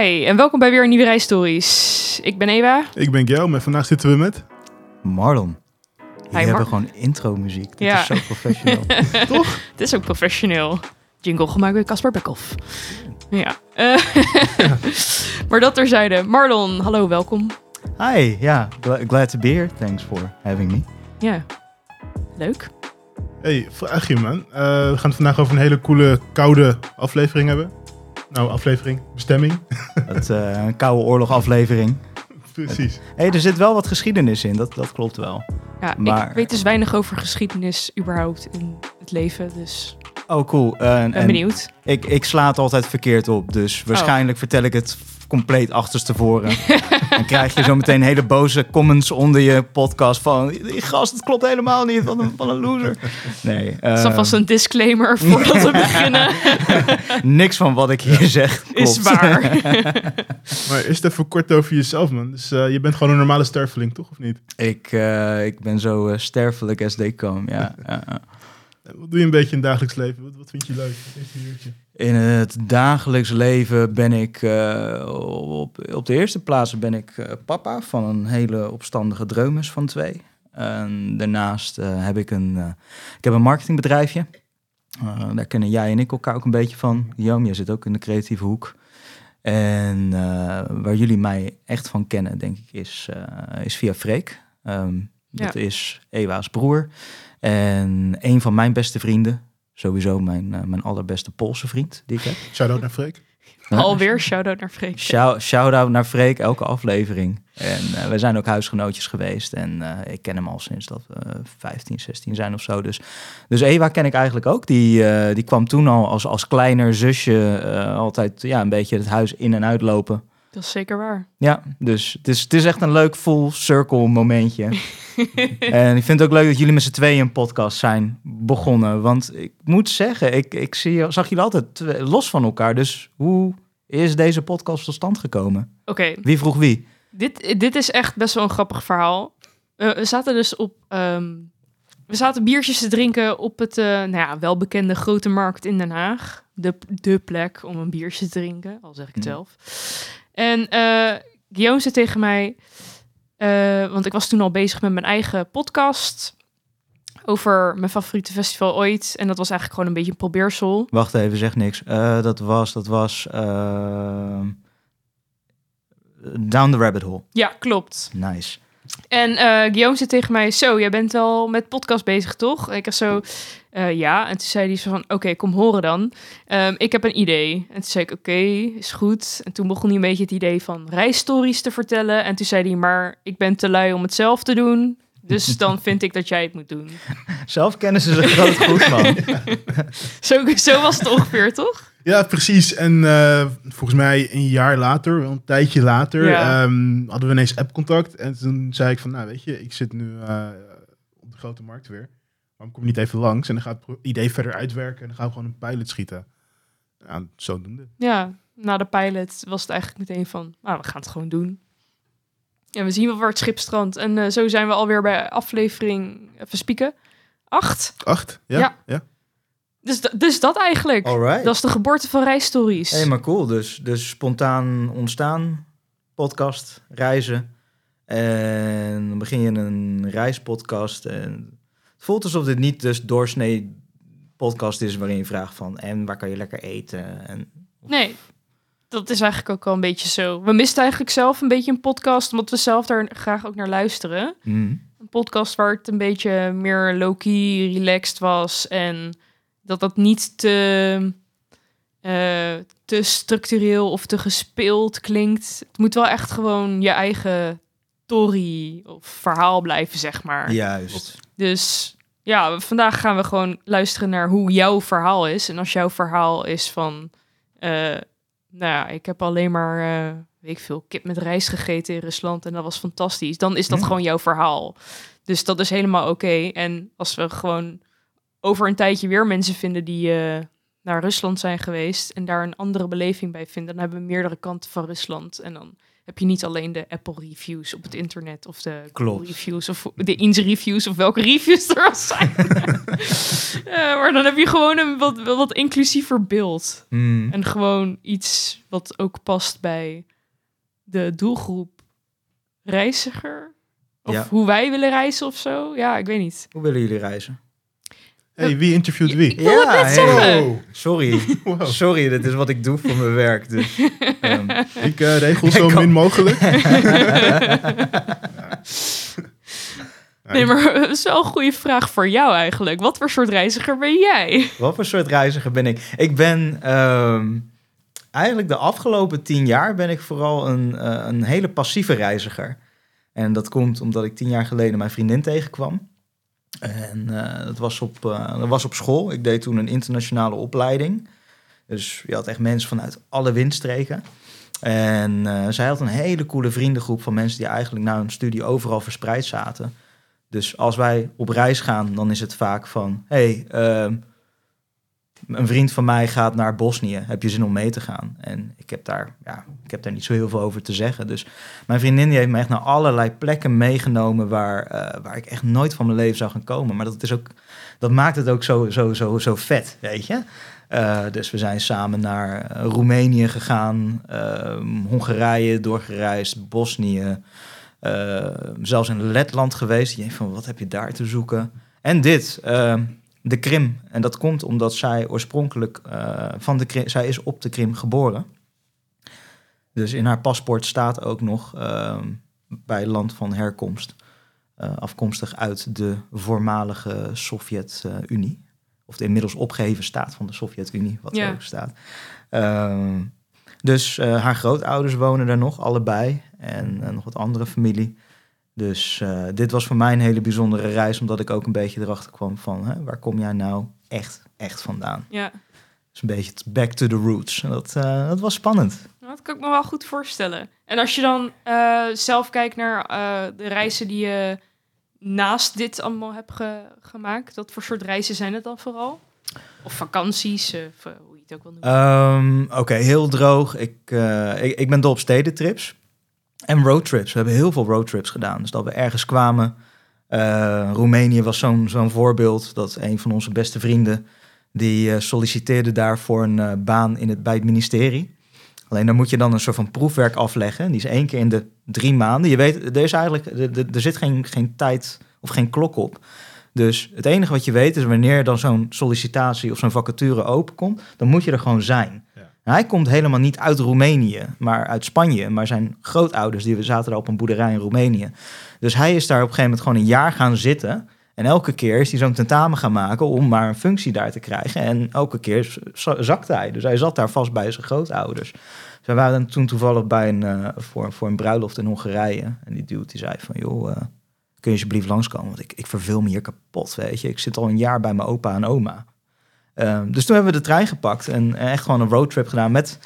Hi, en welkom bij weer een nieuwe Reisstories. Ik ben Eva. Ik ben Guillaume en vandaag zitten we met... Marlon. Jullie Mar- hebben gewoon intro-muziek. Dit Ja. is zo professioneel. Toch? Het is ook professioneel. Jingle gemaakt door Casper Bekhoff. Ja. eh, maar dat terzijde. Marlon, hallo, welkom. Hi, ja. gla- glad to be here. Thanks for having me. Ja, leuk. Hey, vraagje man. Eh, we gaan het vandaag over een hele coole, koude aflevering hebben. Nou, aflevering, bestemming. Dat, eh, een koude oorlog aflevering. Precies. hey, er zit wel wat geschiedenis in. Dat, dat klopt wel. Ja, Maar- ik weet dus weinig over geschiedenis überhaupt in het leven, dus Oh, cool. Eh, en, ben benieuwd. ik, ik sla het altijd verkeerd op. Dus waarschijnlijk vertel ik het compleet achterstevoren. Dan krijg je zo meteen hele boze comments onder je podcast van... Die gast, het klopt helemaal niet. Wat een, wat een loser. Nee. Het is eh, alvast een disclaimer voordat we beginnen. niks van wat ik hier zeg klopt. Is waar. Maar eerst even kort over jezelf man. Dus eh, je bent gewoon een normale sterveling, toch? Of niet? Ik, eh, ik ben zo eh, sterfelijk as they come, ja. Wat doe je een beetje in het dagelijks leven? Wat, wat vind je leuk? Uurtje. In het dagelijks leven ben ik eh, op, op de eerste plaats ben ik eh, papa van een hele opstandige dreumes van twee. En daarnaast eh, heb ik een, ik heb een marketingbedrijfje. Daar kennen jij en ik elkaar ook een beetje van. Guillaume, jij zit ook in de creatieve hoek. En waar jullie mij echt van kennen, denk ik, is, is via Freek. Ehm, dat is Ewa's broer. En een van mijn beste vrienden, sowieso mijn, eh, mijn allerbeste Poolse vriend die ik heb. Shout-out naar Freek. Alweer shout-out naar Freek. Shout- Shout-out naar Freek, elke aflevering. En eh, we zijn ook huisgenootjes geweest. En eh, ik ken hem al sinds dat we eh, 15, 16 zijn of zo. Dus, dus Eva ken ik eigenlijk ook. Die, eh, die kwam toen al als, als kleiner zusje eh, altijd ja, een beetje het huis in en uitlopen. Dat is zeker waar. Ja, dus het is, het is echt een leuk full circle momentje. en ik vind het ook leuk dat jullie met z'n tweeën een podcast zijn begonnen. Want ik moet zeggen, ik, ik zie, zag jullie altijd los van elkaar. Dus hoe is deze podcast tot stand gekomen? Oké, Wie vroeg wie? Dit, dit is echt best wel een grappig verhaal. Eh, we zaten dus op. ehm, we zaten biertjes te drinken op het eh, nou ja, welbekende grote markt in Den Haag. De, de plek om een biertje te drinken, al zeg ik het Hm. zelf. En eh Guillaume zei tegen mij, eh, want ik was toen al bezig met mijn eigen podcast over mijn favoriete festival ooit. En dat was eigenlijk gewoon een beetje een probeersel. Wacht even, zeg niks. Eh, dat was, dat was... Down the Rabbit Hole. Ja, klopt. Nice. En eh Guillaume zei tegen mij, zo, jij bent wel met podcast bezig, toch? Ik was zo, eh, ja. En toen zei hij zo van, oké, kom horen dan. Ehm, ik heb een idee. En toen zei ik, oké, is goed. En toen begon hij een beetje het idee van reisstories te vertellen. En toen zei hij, maar ik ben te lui om het zelf te doen. Dus dan vind ik dat jij het moet doen. Zelfkennis is een groot goed, man. Zo, zo was het ongeveer, toch? Ja, precies. En eh, volgens mij een jaar later, wel een tijdje later, Ja. ehm, hadden we ineens appcontact. En toen zei ik van, nou weet je, ik zit nu eh, op de grote markt weer. Waarom kom je niet even langs? En dan gaat het idee verder uitwerken en dan gaan we gewoon een pilot schieten. Ja, zodoende. Ja, na de pilot was het eigenlijk meteen van, nou, we gaan het gewoon doen. En we zien wel waar het schip strandt. En eh, zo zijn we alweer bij aflevering, even spieken, acht. Acht? Ja? Ja. ja. Dus, dus dat eigenlijk. Alright. Dat is de geboorte van reisstories. Hé, maar cool. Dus, dus spontaan ontstaan, podcast, reizen. En dan begin je een reispodcast. En het voelt alsof dit niet dus doorsnee podcast is waarin je vraagt van... En waar kan je lekker eten? En, Nee, dat is eigenlijk ook wel een beetje zo. We misten eigenlijk zelf een beetje een podcast, omdat we zelf daar graag ook naar luisteren. Hmm. Een podcast waar het een beetje meer low-key, relaxed was. En dat dat niet te, eh, te structureel of te gespeeld klinkt. Het moet wel echt gewoon je eigen story of verhaal blijven, zeg maar. Juist. Dus ja, vandaag gaan we gewoon luisteren naar hoe jouw verhaal is. En als jouw verhaal is van, eh, nou ja, ik heb alleen maar, eh, weet ik veel, kip met rijst gegeten in Rusland en dat was fantastisch. Dan is dat Ja. gewoon jouw verhaal. Dus dat is helemaal oké. En als we gewoon over een tijdje weer mensen vinden die eh, naar Rusland zijn geweest en daar een andere beleving bij vinden, dan hebben we meerdere kanten van Rusland. En dan heb je niet alleen de Apple reviews op het internet of de Google reviews of de Inns reviews of welke reviews er al zijn. Eh, maar dan heb je gewoon een wat, wat inclusiever beeld. Hmm. En gewoon iets wat ook past bij de doelgroep reiziger. Of Ja. hoe wij willen reizen of zo. Ja, ik weet niet. Hoe willen jullie reizen? Hey, wie interviewt wie? Ik wil het net zeggen. Wow. Sorry. Wow. Sorry, dit is wat ik doe voor mijn werk. Dus, ehm, Ik eh, regel zo kan- min mogelijk. Nee, maar dat is wel een goede vraag voor jou eigenlijk. Wat voor soort reiziger ben jij? wat voor soort reiziger ben ik? Ik ben ehm, eigenlijk de afgelopen tien jaar ben ik vooral een, eh, een hele passieve reiziger. En dat komt omdat ik tien jaar geleden mijn vriendin tegenkwam. En eh, dat, was op, eh, dat was op school. Ik deed toen een internationale opleiding. Dus je had echt mensen vanuit alle windstreken. En eh, zij had een hele coole vriendengroep van mensen die eigenlijk na hun studie overal verspreid zaten. Dus als wij op reis gaan, dan is het vaak van: hey, ehm, een vriend van mij gaat naar Bosnië. Heb je zin om mee te gaan? En ik heb daar, ja, ik heb daar niet zo heel veel over te zeggen. Dus mijn vriendin die heeft me echt naar allerlei plekken meegenomen waar, eh, waar ik echt nooit van mijn leven zou gaan komen. Maar dat, is ook, dat maakt het ook zo, zo, zo, zo vet, weet je. Eh, dus we zijn samen naar eh, Roemenië gegaan, ehm, Hongarije doorgereisd, Bosnië, zelfs in Letland geweest. Je denkt van, wat heb je daar te zoeken? En dit, ehm, de Krim. En dat komt omdat zij oorspronkelijk eh, van de Krim, zij is op de Krim geboren. Dus in haar paspoort staat ook nog ehm, bij land van herkomst. eh, afkomstig uit de voormalige Sovjet-Unie. Of de inmiddels opgeheven staat van de Sovjet-Unie, wat Ja. er ook staat. Ehm, dus eh, haar grootouders wonen daar nog, allebei. En nog wat andere familie. Dus eh, dit was voor mij een hele bijzondere reis, omdat ik ook een beetje erachter kwam van hè, waar kom jij nou echt, echt vandaan? Ja, Dus een beetje het back to the roots. En dat, eh, dat was spannend. Dat kan ik me wel goed voorstellen. En als je dan eh, zelf kijkt naar de reizen die je naast dit allemaal hebt ge- gemaakt, wat voor soort reizen zijn het dan vooral? Of vakanties, of, hoe je het ook wil noemen. Ehm, Oké, heel droog. Ik, ik, ik ben dol op stedentrips en roadtrips. We hebben heel veel roadtrips gedaan. Dus dat we ergens kwamen. Eh, Roemenië was zo'n zo'n voorbeeld. Dat een van onze beste vrienden... die eh, solliciteerde daar voor een eh, baan in het, bij het ministerie. Alleen dan moet je dan een soort van proefwerk afleggen. Die is één keer in de drie maanden. Je weet, er, is eigenlijk, er, er- zit geen, geen tijd of geen klok op. Dus het enige wat je weet is wanneer dan zo'n sollicitatie of zo'n vacature openkomt, dan moet je er gewoon zijn. Hij komt helemaal niet uit Roemenië, maar uit Spanje. Maar zijn grootouders die zaten daar op een boerderij in Roemenië. Dus hij is daar op een gegeven moment gewoon een jaar gaan zitten. En elke keer is hij zo'n tentamen gaan maken om maar een functie daar te krijgen. En elke keer zakte hij. Dus hij zat daar vast bij zijn grootouders. Zij waren toen toevallig bij een, eh, voor, voor een bruiloft in Hongarije. En die dude die zei van, joh, eh, kun je alsjeblieft langskomen? Want ik, ik verveel me hier kapot, weet je. Ik zit al een jaar bij mijn opa en oma. Ehm, dus toen hebben we de trein gepakt en echt gewoon een roadtrip gedaan met,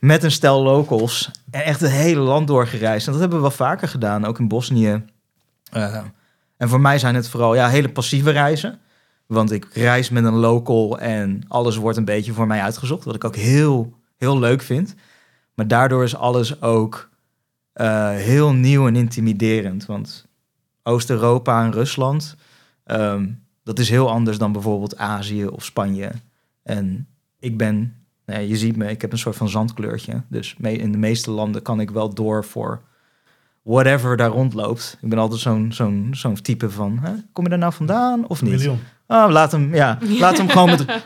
met een stel locals. En echt het hele land doorgereisd. En dat hebben we wel vaker gedaan, ook in Bosnië. Eh, en voor mij zijn het vooral ja, hele passieve reizen. Want ik reis met een local en alles wordt een beetje voor mij uitgezocht. Wat ik ook heel, heel leuk vind. Maar daardoor is alles ook eh, heel nieuw en intimiderend. Want Oost-Europa en Rusland, ehm, dat is heel anders dan bijvoorbeeld Azië of Spanje. En ik ben, nee, je ziet me, ik heb een soort van zandkleurtje. Dus in de meeste landen kan ik wel door voor whatever daar rondloopt. Ik ben altijd zo'n zo'n zo'n type van, hè, kom je daar nou vandaan of niet? Miljoen. Oh, laat hem, ja, laat hem gewoon met.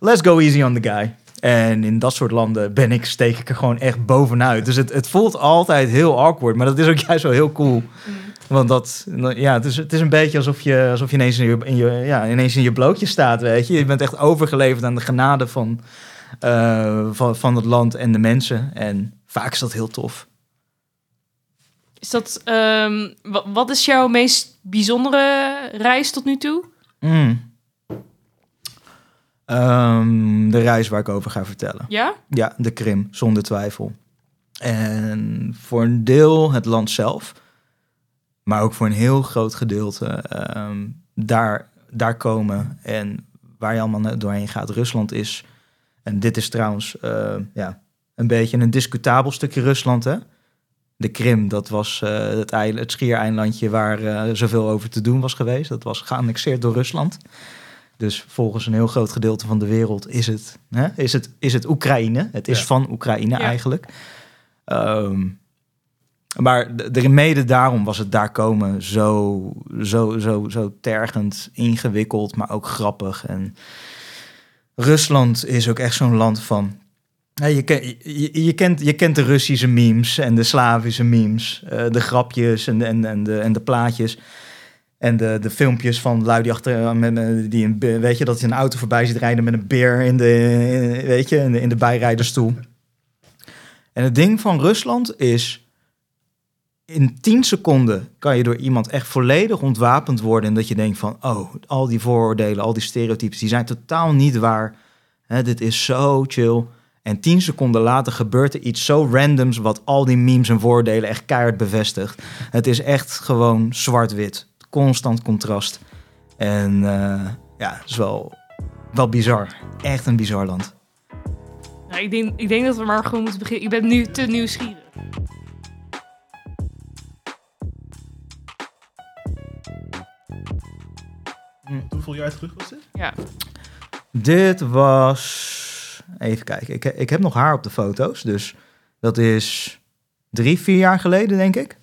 Let's go easy on the guy. En in dat soort landen ben ik, steek ik er gewoon echt bovenuit. Dus het, het voelt altijd heel awkward, maar dat is ook juist wel heel cool. Want dat, ja, het is, het is een beetje alsof je, alsof je ineens in je, in je, ja, ineens in je blootje staat, weet je. Je bent echt overgeleverd aan de genade van, eh, van, van het land en de mensen. En vaak is dat heel tof. Is dat, ehm, wa- wat is jouw meest bijzondere reis tot nu toe? Mm. Ehm, de reis waar ik over ga vertellen. Ja? Ja, de Krim, zonder twijfel. En voor een deel het land zelf, maar ook voor een heel groot gedeelte ehm, daar, daar komen en waar je allemaal doorheen gaat. Rusland is, en dit is trouwens eh, ja, een beetje een discutabel stukje Rusland, hè? De Krim, dat was eh, het, eiland, het schiereilandje waar eh, zoveel over te doen was geweest. Dat was geannexeerd door Rusland. Dus volgens een heel groot gedeelte van de wereld is het, hè, is het, is het Oekraïne. Het is Ja. van Oekraïne Ja. eigenlijk. Ehm, maar de, de- mede daarom was het daar komen zo, zo, zo, zo tergend ingewikkeld, maar ook grappig. En Rusland is ook echt zo'n land van. Je, je, je, kent, je kent de Russische memes en de Slavische memes, eh, de grapjes en en, en, de, en de plaatjes. En de, de filmpjes van lui die achter met- die een, weet je, dat je een auto voorbij ziet rijden met een beer in de, weet je, in de, in de bijrijdersstoel. En het ding van Rusland is, in 10 seconden kan je door iemand echt volledig ontwapend worden. En dat je denkt van, oh, al die vooroordelen, al die stereotypes, die zijn totaal niet waar. Dit is zo chill. En 10 seconden later gebeurt er iets zo randoms, wat al die memes en vooroordelen echt keihard bevestigt. Het is echt gewoon zwart-wit. Constant contrast. En eh, ja, het is wel, wel bizar. Echt een bizar land. Nou, ik, denk, ik denk dat we maar gewoon moeten beginnen. Ik ben nu te nieuwsgierig. Hoeveel jaar terug was dit? Ja. Dit was. Even kijken. Ik, ik heb nog haar op de foto's. Dus dat is drie, vier jaar geleden, denk ik.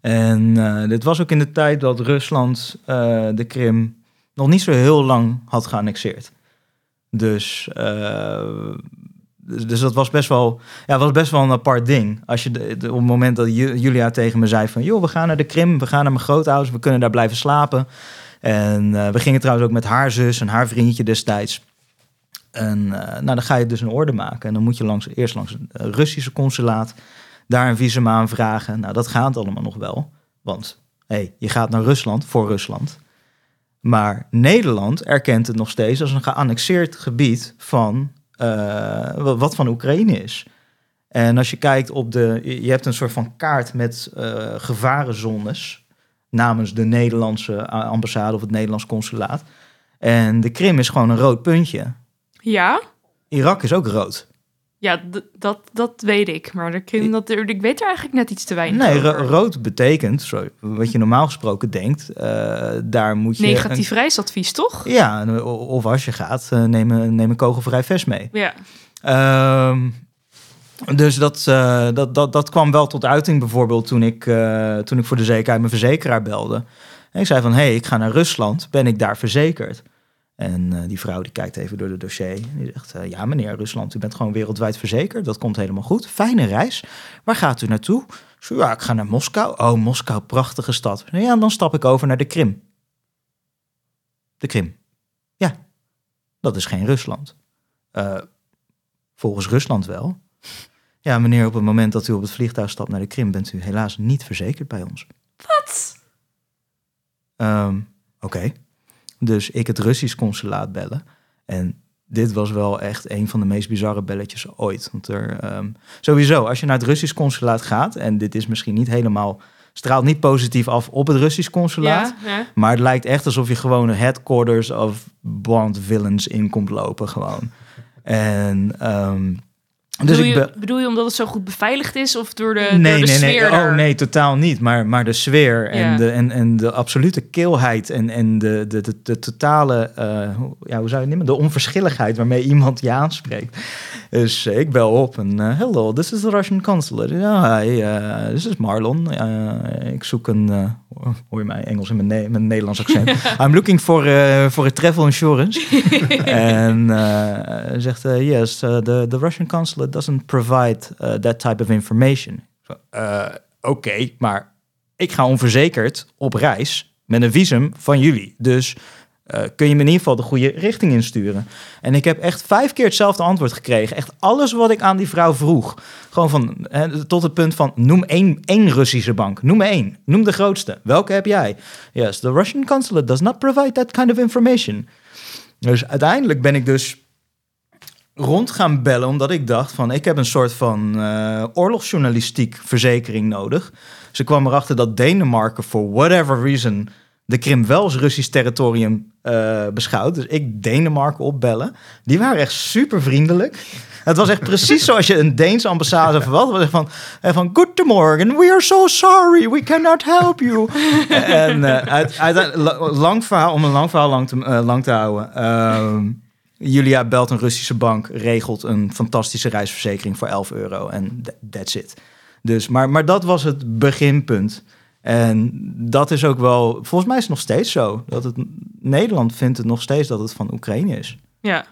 En eh, dit was ook in de tijd dat Rusland eh, de Krim nog niet zo heel lang had geannexeerd. Dus, eh, dus, dus dat was best wel, ja, was best wel een apart ding. Als je de, de- op het moment dat Ju- Julia tegen me zei van... joh, we gaan naar de Krim, we gaan naar mijn grootouders... we kunnen daar blijven slapen. En eh, we gingen trouwens ook met haar zus en haar vriendje destijds. En eh, nou, dan ga je dus een orde maken. En dan moet je langs, eerst langs het eh, Russische consulaat... daar een visum aanvragen. Nou, dat gaat allemaal nog wel. Want hey, je gaat naar Rusland voor Rusland... Maar Nederland erkent het nog steeds als een geannexeerd gebied van wa- wat van Oekraïne is. En als je kijkt op de, je hebt een soort van kaart met eh, gevarenzones namens de Nederlandse a- ambassade of het Nederlands consulaat. En de Krim is gewoon een rood puntje. Ja? Irak is ook rood. Ja, dat, dat weet ik. Maar de Krim, dat, ik weet er eigenlijk net iets te weinig Nee, ro- rood betekent, sorry, wat je normaal gesproken denkt, eh, daar moet je... Negatief reisadvies, toch? Ja, of als je gaat, eh, neem, een, neem een kogelvrij vest mee. Ja. Ehm, dus dat, eh, dat, dat, dat kwam wel tot uiting bijvoorbeeld toen ik, eh, toen ik voor de zekerheid mijn verzekeraar belde. En ik zei van, hé, hey, ik ga naar Rusland, ben ik daar verzekerd? En eh, die vrouw die kijkt even door het dossier en die zegt, ja meneer Rusland, u bent gewoon wereldwijd verzekerd, dat komt helemaal goed. Fijne reis. Waar gaat u naartoe? Zei, ja, ik ga naar Moskou. Oh, Moskou, prachtige stad. Ja, dan stap ik over naar de Krim. De Krim. Ja, dat is geen Rusland. Volgens Rusland wel. Ja, meneer, op het moment dat u op het vliegtuig stapt naar de Krim, bent u helaas niet verzekerd bij ons. Wat? Ehm, Oké. Dus ik het Russisch consulaat bellen. En dit was wel echt een van de meest bizarre belletjes ooit. Want er, ehm, sowieso, als je naar het Russisch consulaat gaat, en dit is misschien niet helemaal, straalt niet positief af op het Russisch consulaat. Ja, ja. Maar het lijkt echt alsof je gewoon de headquarters of Bond villains in komt lopen gewoon. En ehm, dus bedoel, je, be- bedoel je omdat het zo goed beveiligd is? Of door de, nee, door de nee, nee. sfeer Oh daar? nee, totaal niet. Maar, maar de sfeer en, Ja. de, en, en de absolute keelheid en, en de, de, de, de totale, eh, hoe- ja, hoe zou je het noemen? De onverschilligheid waarmee iemand je aanspreekt. Dus eh, ik bel op en eh, hello, this is the Russian consulate. Ja, hi, eh, this is Marlon. Ik zoek een, hoor je mij Engels in mijn, ne- mijn Nederlands accent? I'm looking for, for a travel insurance. en zegt, yes, the, the Russian consulate doesn't provide that type of information. Oké, maar ik ga onverzekerd op reis met een visum van jullie. Dus eh, kun je me in ieder geval de goede richting insturen? En ik heb echt vijf keer hetzelfde antwoord gekregen. Echt alles wat ik aan die vrouw vroeg. Gewoon van, tot het punt van, noem één, Russische bank. Noem één. Noem de grootste. Welke heb jij? Yes, the Russian consulate does not provide that kind of information. Dus uiteindelijk ben ik dus rond gaan bellen, omdat ik dacht van, ik heb een soort van eh, oorlogsjournalistiek verzekering nodig. Ze kwam erachter dat Denemarken, for whatever reason, de Krim wel als Russisch territorium eh, beschouwt. Dus ik Denemarken opbellen. Die waren echt super vriendelijk. Het was echt precies zoals je een Deense ambassade verwacht. Was echt van, eh, van Good morning, we are so sorry, we cannot help you. en uit, uit, lang verhaal, om een lang verhaal lang te, lang te houden. ehm, Julia belt een Russische bank, regelt een fantastische reisverzekering voor 11 euro en th- that's it. Dus, maar, maar dat was het beginpunt. En dat is ook wel, volgens mij is het nog steeds zo. Dat het, Nederland vindt het nog steeds dat het van Oekraïne is. Ja.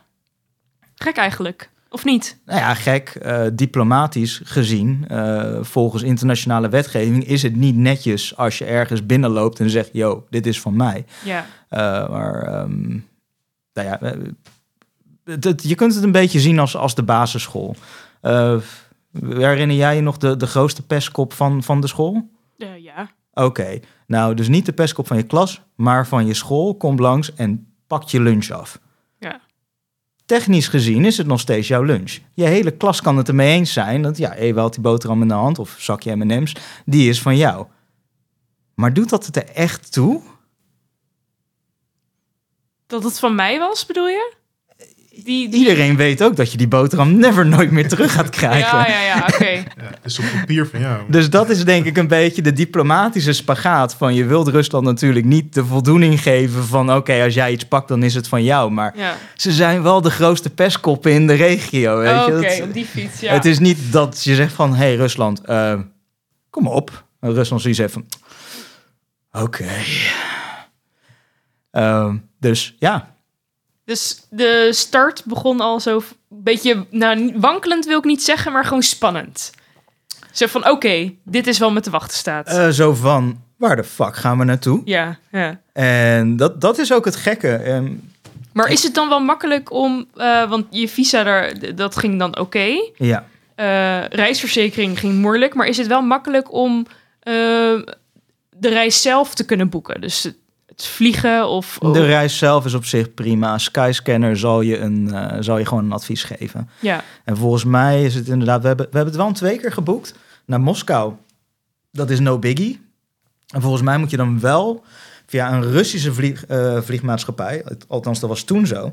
Gek eigenlijk. Of niet? Nou ja, gek, eh, diplomatisch gezien, eh, volgens internationale wetgeving, is het niet netjes als je ergens binnenloopt en zegt: Yo, dit is van mij. Ja. Eh, maar ehm, nou ja, het, het- je kunt het een beetje zien als, als de basisschool. Herinner jij je nog de, de grootste pestkop van, van de school? Eh, ja. Oké, nou dus niet de pestkop van je klas, maar van je school. Komt langs en pakt je lunch af. Ja. Technisch gezien is het nog steeds jouw lunch. Je hele klas kan het ermee eens zijn dat ja, Eva had die boterham in de hand of zakje M&M's, die is van jou. Maar doet dat het er echt toe? Dat het van mij was, bedoel je? Die, die... Iedereen weet ook dat je die boterham never nooit meer terug gaat krijgen. Ja, ja, ja, oké. Ja, het is op papier van jou. Dus dat is denk ik een beetje de diplomatische spagaat van je wilt Rusland natuurlijk niet de voldoening geven van oké, als jij iets pakt dan is het van jou. Maar Ja. ze zijn wel de grootste pestkoppen in de regio. Weet Oh, je? Oké, op die fiets, ja. Het is niet dat je zegt van hé hey, Rusland, eh, kom op. En Rusland zoiets heeft van oké. Ehm, dus ja, Dus de start begon al zo een beetje, nou, wankelend wil ik niet zeggen, maar gewoon spannend. Zo van, oké, dit is wel met de wachten staat. eh, zo van waar de fuck gaan we naartoe? ja, ja. En dat, dat is ook het gekke. Ehm, Maar is het dan wel makkelijk om, eh, want je visa daar, dat ging dan oké. ja. Eh, reisverzekering ging moeilijk, maar is het wel makkelijk om de reis zelf te kunnen boeken? Dus het, vliegen of... De reis zelf is op zich prima. Skyscanner zal je, een, eh, zal je gewoon een advies geven. Ja, En volgens mij is het inderdaad... We hebben, we hebben het wel een twee keer geboekt naar Moskou. Dat is no biggie. En volgens mij moet je dan wel via een Russische vlieg, eh, vliegmaatschappij... althans dat was toen zo...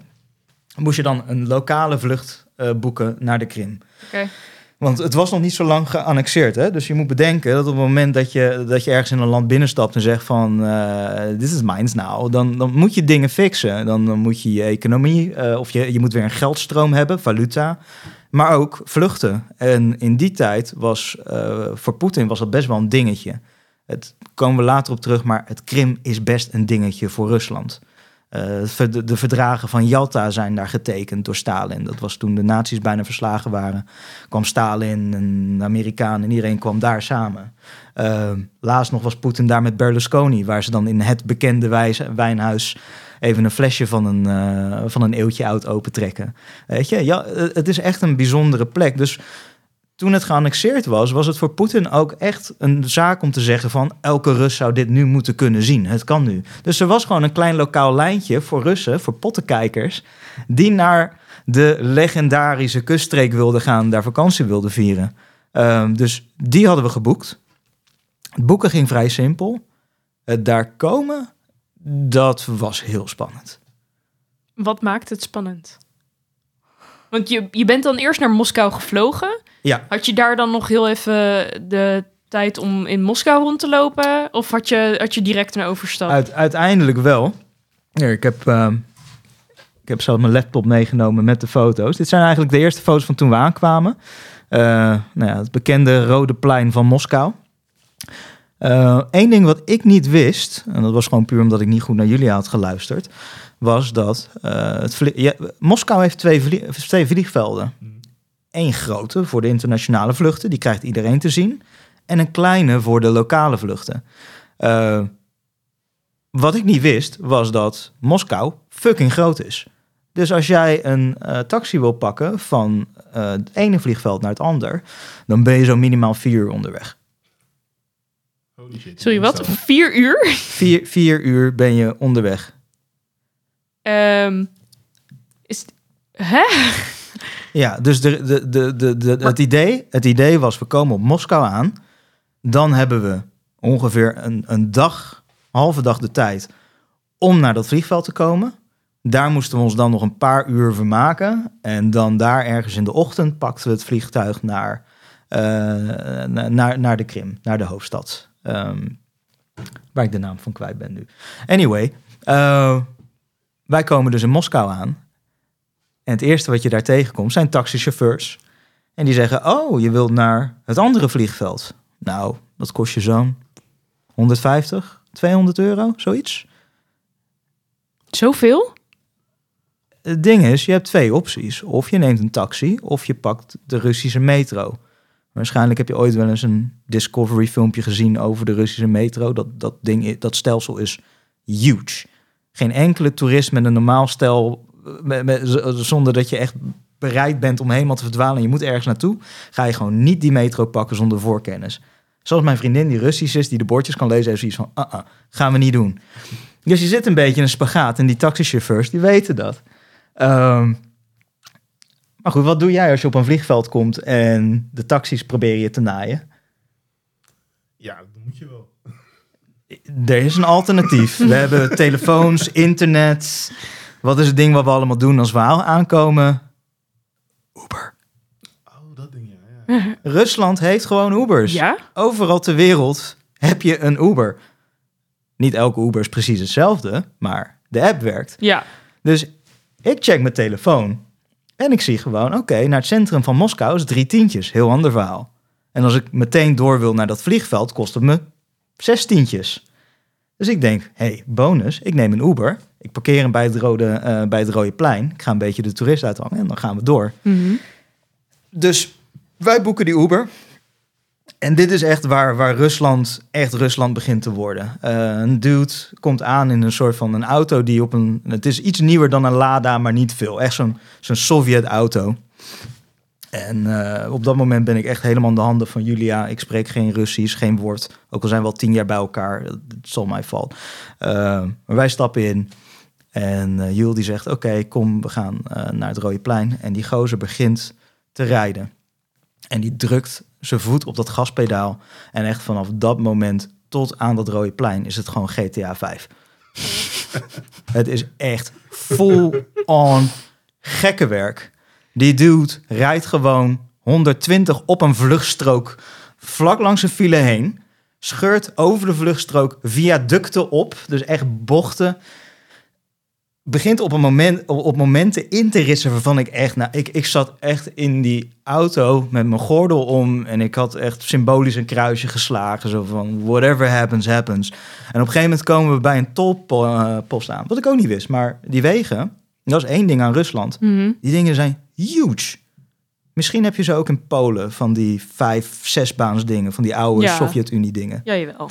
moest je dan een lokale vlucht eh, boeken naar de Krim. oké. Want het was nog niet zo lang geannexeerd. Hè? Dus je moet bedenken dat op het moment dat je, dat je ergens in een land binnenstapt en zegt van eh, dit is mijns nou, dan, dan moet je dingen fixen. Dan, dan moet je je economie, eh, of je, je moet weer een geldstroom hebben, valuta, maar ook vluchten. En in die tijd was eh, voor Poetin was dat best wel een dingetje. Het komen we later op terug, maar het Krim is best een dingetje voor Rusland. Eh, de, verdragen van Yalta zijn daar getekend door Stalin. Dat was toen de nazi's bijna verslagen waren kwam Stalin en de Amerikanen en iedereen kwam daar samen. Uh, laatst nog was Poetin daar met Berlusconi, waar ze dan in het bekende wijnhuis even een flesje van een, eh, van een eeuwtje oud opentrekken. Weet je, ja, eh, het is echt een bijzondere plek. Dus toen het geannexeerd was, was het voor Poetin ook echt een zaak om te zeggen van elke Rus zou dit nu moeten kunnen zien. Het kan nu. Dus er was gewoon een klein lokaal lijntje voor Russen, voor pottenkijkers, die naar de legendarische kuststreek wilden gaan, daar vakantie wilden vieren. Ehm, dus die hadden we geboekt. Het boeken ging vrij simpel. Het daar komen, dat was heel spannend. Wat maakt het spannend? Want je, je bent dan eerst naar Moskou gevlogen. Ja. Had je daar dan nog heel even de tijd om in Moskou rond te lopen? Of had je, had je direct een overstap? Uit, uiteindelijk wel. Ik heb, ehm, ik heb zelf mijn laptop meegenomen met de foto's. Dit zijn eigenlijk de eerste foto's van toen we aankwamen. Eh, nou ja, het bekende Rode Plein van Moskou. Eén ding wat ik niet wist, en dat was gewoon puur omdat ik niet goed naar jullie had geluisterd, was dat eh, het vlie- ja, Moskou heeft twee, vlie- twee vliegvelden. Eén grote voor de internationale vluchten, die krijgt iedereen te zien. En een kleine voor de lokale vluchten. Eh, wat ik niet wist, was dat Moskou fucking groot is. Dus als jij een eh, taxi wil pakken van eh, het ene vliegveld naar het ander, dan ben je zo minimaal vier uur onderweg. Holy shit. Sorry, wat? Vier uur? Vier, vier uur ben je onderweg. Ehm, is, hè? Ja, dus de, de, de, de, de, Maar- het, idee, het idee was, we komen op Moskou aan. Dan hebben we ongeveer een, een dag, halve dag de tijd om naar dat vliegveld te komen. Daar moesten we ons dan nog een paar uur vermaken. En dan daar ergens in de ochtend pakten we het vliegtuig naar, eh, na- naar, naar de Krim, naar de hoofdstad. Ehm, waar ik de naam van kwijt ben nu. Anyway, eh, wij komen dus in Moskou aan. En het eerste wat je daar tegenkomt zijn taxichauffeurs. En die zeggen, oh, je wilt naar het andere vliegveld. Nou, dat kost je zo'n 150, 200 euro, zoiets. Zoveel? Het ding is, je hebt twee opties. Of je neemt een taxi, of je pakt de Russische metro. Waarschijnlijk heb je ooit wel eens een Discovery filmpje gezien over de Russische metro. Dat, dat, ding, dat stelsel is huge. Geen enkele toerist met een normaal stel, met, met- z- zonder dat je echt bereid bent om helemaal te verdwalen en je moet ergens naartoe, ga je gewoon niet die metro pakken zonder voorkennis. Zoals mijn vriendin die Russisch is, die de bordjes kan lezen, heeft zoiets van, ah, ah, gaan we niet doen. Dus je zit een beetje in een spagaat en die taxichauffeurs, die weten dat. Ehm, maar goed, wat doe jij als je op een vliegveld komt en de taxis proberen je te naaien? Ja, dat moet je wel. Er is een alternatief. We hebben telefoons, internet. Wat is het ding wat we allemaal doen als we aankomen? Uber. Oh, dat ding, ja. ja. Rusland heeft gewoon Ubers. Ja? Overal ter wereld heb je een Uber. Niet elke Uber is precies hetzelfde, maar de app werkt. Ja. Dus ik check mijn telefoon en ik zie gewoon, oké, naar het centrum van Moskou is drie tientjes. Heel ander verhaal. En als ik meteen door wil naar dat vliegveld, kost het me zes tientjes. Dus ik denk, hey, bonus, ik neem een Uber. Ik parkeer hem bij het, rode, eh, bij het rode plein. Ik ga een beetje de toerist uithangen en dan gaan we door. Mhm. Dus wij boeken die Uber. En dit is echt waar, waar Rusland echt Rusland begint te worden. Eh, een dude komt aan in een soort van een auto die op een... Het is iets nieuwer dan een Lada, maar niet veel. Echt zo'n zo'n Sovjet-auto. En eh, op dat moment ben ik echt helemaal in de handen van Julia. Ik spreek geen Russisch, geen woord. Ook al zijn we al tien jaar bij elkaar. Het zal mij vallen. Eh, maar wij stappen in. En eh Jul die zegt, oké, kom, we gaan eh, naar het Rode Plein. En die gozer begint te rijden. En die drukt zijn voet op dat gaspedaal. En echt vanaf dat moment tot aan dat Rode Plein is het gewoon GTA 5. het is echt full on gekke werk. Die dude rijdt gewoon 120 op een vluchtstrook vlak langs een file heen. Scheurt over de vluchtstrook viaducten op. Dus echt bochten. Begint op, een moment, op, momenten in te ritsen waarvan ik echt... Nou, ik, ik zat echt in die auto met mijn gordel om... en ik had echt symbolisch een kruisje geslagen. Zo van, whatever happens, happens. En op een gegeven moment komen we bij een tolpost aan. Wat ik ook niet wist, maar die wegen... Dat is één ding aan Rusland. Mhm. Die dingen zijn huge. Misschien heb je ze ook in Polen, van die vijf, zesbaans dingen, van die oude Ja. Sovjet-Unie dingen. Ja, jawel.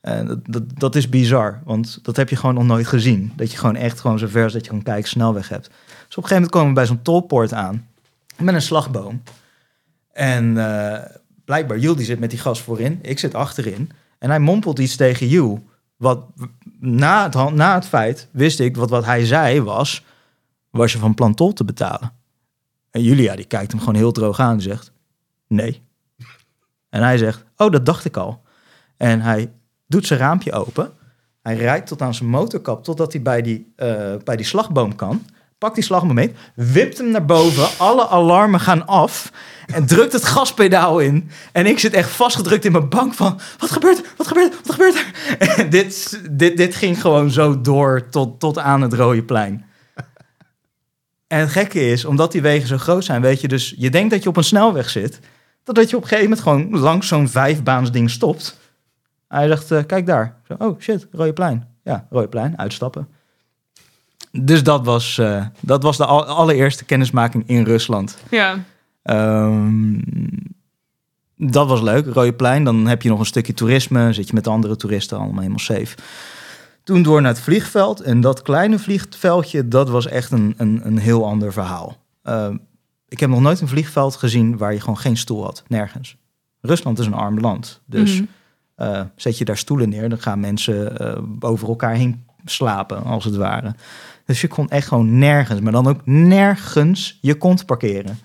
En dat, dat, dat is bizar, want dat heb je gewoon nog nooit gezien. Dat je gewoon echt gewoon zo ver is dat je gewoon kijk snelweg hebt. Dus op een gegeven moment komen we bij zo'n tolpoort aan, met een slagboom. En eh, blijkbaar, Jules die zit met die gas voorin, ik zit achterin. En hij mompelt iets tegen Jules. Wat na het, na het feit wist ik, wat, wat hij zei was, was je van plan tol te betalen? En Julia die kijkt hem gewoon heel droog aan en zegt, nee. En hij zegt, oh, dat dacht ik al. En hij doet zijn raampje open. Hij rijdt tot aan zijn motorkap, totdat hij bij die, eh, bij die slagboom kan. Pakt die slagboom mee, wipt hem naar boven. Alle alarmen gaan af. En drukt het gaspedaal in. En ik zit echt vastgedrukt in mijn bank van... Wat gebeurt er? Wat gebeurt er? Wat gebeurt er? En dit, dit, dit ging gewoon zo door tot, tot aan het Rode Plein. En het gekke is, omdat die wegen zo groot zijn, weet je dus... Je denkt dat je op een snelweg zit. Dat je op een gegeven moment gewoon langs zo'n vijfbaans ding stopt. Hij zegt, eh, kijk daar. Zo, oh shit, Rode Plein. Ja, Rode Plein, uitstappen. Dus dat was, eh, dat was de al- allereerste kennismaking in Rusland. Ja. Ehm, dat was leuk, Rode Plein. Dan heb je nog een stukje toerisme. Zit je met de andere toeristen allemaal helemaal safe. Toen door naar het vliegveld. En dat kleine vliegveldje, dat was echt een, een, een heel ander verhaal. Ehm, ik heb nog nooit een vliegveld gezien waar je gewoon geen stoel had. Nergens. Rusland is een arm land. Dus Mhm. eh, zet je daar stoelen neer, dan gaan mensen eh, over elkaar heen slapen, als het ware. Dus je kon echt gewoon nergens, maar dan ook nergens je kont parkeren.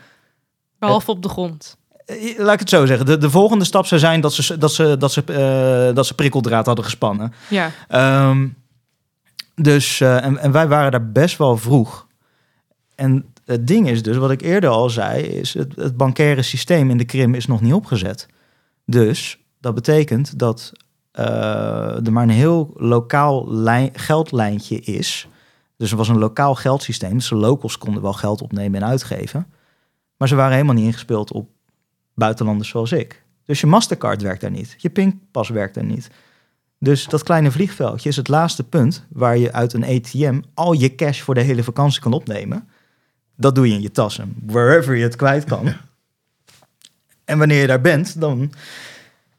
Behalve op de grond. Eh, Laat ik het zo zeggen. De, de volgende stap zou zijn dat ze, dat ze, dat ze, eh, dat ze prikkeldraad hadden gespannen. Ja. Ehm, Dus, eh, en, en wij waren daar best wel vroeg. En het ding is dus, wat ik eerder al zei, is het, het bankaire systeem in de Krim is nog niet opgezet. Dus dat betekent dat eh, er maar een heel lokaal lijn, geldlijntje is. Dus er was een lokaal geldsysteem. Dus de locals konden wel geld opnemen en uitgeven. Maar ze waren helemaal niet ingespeeld op buitenlanders zoals ik. Dus je Mastercard werkt daar niet. Je pinpas werkt daar niet. Dus dat kleine vliegveldje is het laatste punt waar je uit een ATM al je cash voor de hele vakantie kan opnemen. Dat doe je in je tassen, wherever je het kwijt kan. En wanneer je daar bent, dan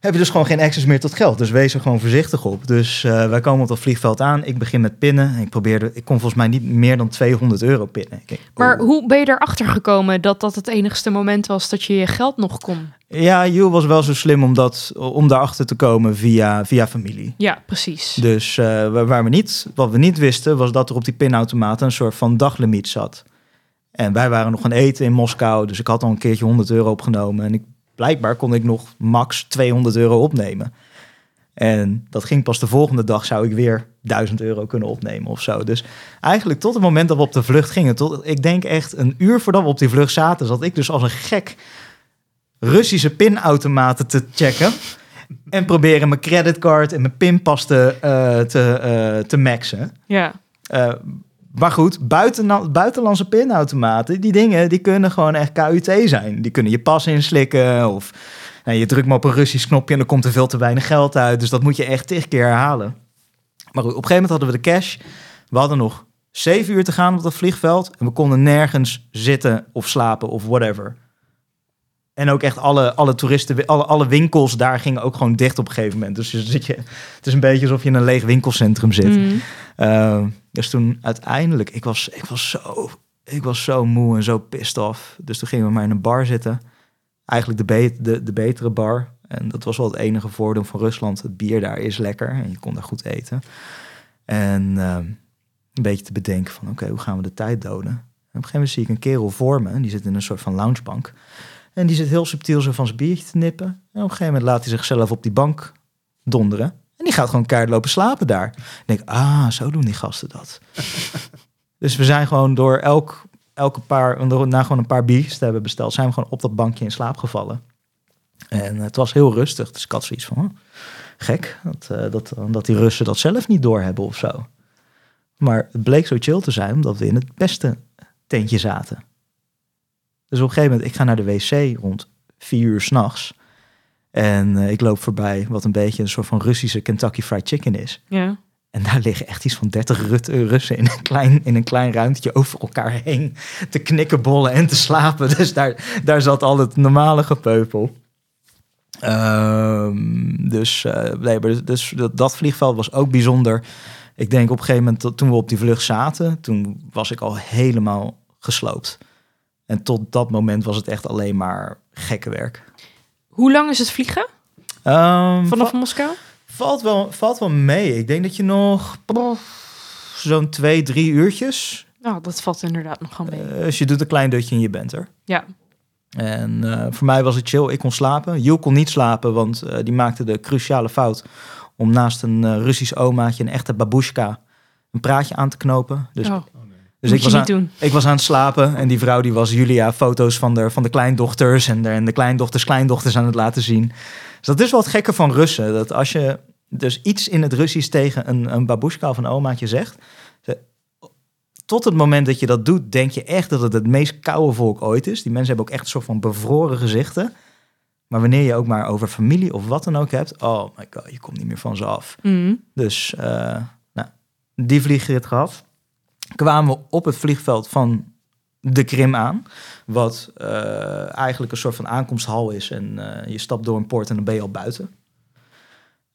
heb je dus gewoon geen access meer tot geld. Dus wees er gewoon voorzichtig op. Dus uh, wij komen op dat vliegveld aan. Ik begin met pinnen. Ik probeerde, ik kon volgens mij niet meer dan 200 euro pinnen. Maar oh. hoe ben je erachter gekomen dat dat het enigste moment was dat je je geld nog kon? Ja, Jules was wel zo slim om, dat, om daarachter te komen via, via familie. Ja, precies. Dus uh, waar we niet, wat we niet wisten, was dat er op die pinautomaat een soort van daglimiet zat. En wij waren nog gaan eten in Moskou, dus ik had al een keertje 100 euro opgenomen. En ik blijkbaar kon ik nog max 200 euro opnemen. En dat ging pas de volgende dag, zou ik weer 1000 euro kunnen opnemen of zo. Dus eigenlijk tot het moment dat we op de vlucht gingen, tot, ik denk echt een uur voordat we op die vlucht zaten, zat ik dus als een gek Russische pinautomaten te checken. En proberen mijn creditcard en mijn pinpas te, uh, te, uh, te maxen. Ja. Uh, maar goed, buiten, buitenlandse pinautomaten, die dingen, die kunnen gewoon echt KUT zijn. Die kunnen je pas inslikken of nou, je drukt maar op een Russisch knopje en dan komt er veel te weinig geld uit. Dus dat moet je echt tig keer herhalen. Maar goed, op een gegeven moment hadden we de cash. We hadden nog zeven uur te gaan op dat vliegveld en we konden nergens zitten of slapen of whatever. En ook echt alle, alle toeristen, alle, alle winkels daar gingen ook gewoon dicht op een gegeven moment. Dus zit je, het is een beetje alsof je in een leeg winkelcentrum zit. Mm. Uh, dus toen uiteindelijk, ik was, ik, was zo, ik was zo moe en zo pissed off. Dus toen gingen we maar in een bar zitten. Eigenlijk de, be de, de betere bar. En dat was wel het enige voordeel van Rusland. Het bier daar is lekker en je kon daar goed eten. En uh, een beetje te bedenken van, oké, hoe gaan we de tijd doden? En op een gegeven moment zie ik een kerel voor me. Die zit in een soort van loungebank. En die zit heel subtiel zo van zijn biertje te nippen. En op een gegeven moment laat hij zichzelf op die bank donderen. En die gaat gewoon keihard lopen slapen daar. Ik denk, ah, zo doen die gasten dat. dus we zijn gewoon door elk, elke paar, na gewoon een paar biertjes te hebben besteld, zijn we gewoon op dat bankje in slaap gevallen. En het was heel rustig. Dus ik had zoiets van, oh, gek, dat, uh, dat, dat die Russen dat zelf niet doorhebben of zo. Maar het bleek zo chill te zijn, omdat we in het beste tentje zaten. Dus op een gegeven moment, ik ga naar de wc rond vier uur s'nachts. En uh, ik loop voorbij wat een beetje een soort van Russische Kentucky Fried Chicken is. Ja. En daar liggen echt iets van 30 Rut Russen in een, klein, in een klein ruimtje over elkaar heen te knikkenbollen en te slapen. Dus daar, daar zat al het normale gepeupel. Um, dus, uh, nee, dus dat, dat vliegveld was ook bijzonder. Ik denk op een gegeven moment, toen we op die vlucht zaten, toen was ik al helemaal gesloopt. En tot dat moment was het echt alleen maar gekke werk. Hoe lang is het vliegen? Um, Vanaf Moskou? Valt wel, valt wel mee. Ik denk dat je nog zo'n twee, drie uurtjes. Nou, dat valt inderdaad nog wel mee. Uh, dus je doet een klein dutje en je bent er. Ja. En uh, voor mij was het chill. Ik kon slapen. Jill kon niet slapen, want uh, die maakte de cruciale fout om naast een Russisch omaatje, een echte babushka, een praatje aan te knopen. Dus oh. Dus ik was, aan, ik was aan het slapen en die vrouw die was Julia foto's van de, van de kleindochters en de, en de kleindochters kleindochters aan het laten zien. Dus dat is wel het gekke van Russen. Dat als je dus iets in het Russisch tegen een, een babushka of een omaatje zegt, tot het moment dat je dat doet, denk je echt dat het het meest koude volk ooit is. Die mensen hebben ook echt een soort van bevroren gezichten. Maar wanneer je ook maar over familie of wat dan ook hebt, oh my god, je komt niet meer van ze af. Mm. Dus uh, nou, die vliegrit gehad kwamen we op het vliegveld van de Krim aan. Wat uh, eigenlijk een soort van aankomsthal is. En uh, je stapt door een poort en dan ben je al buiten.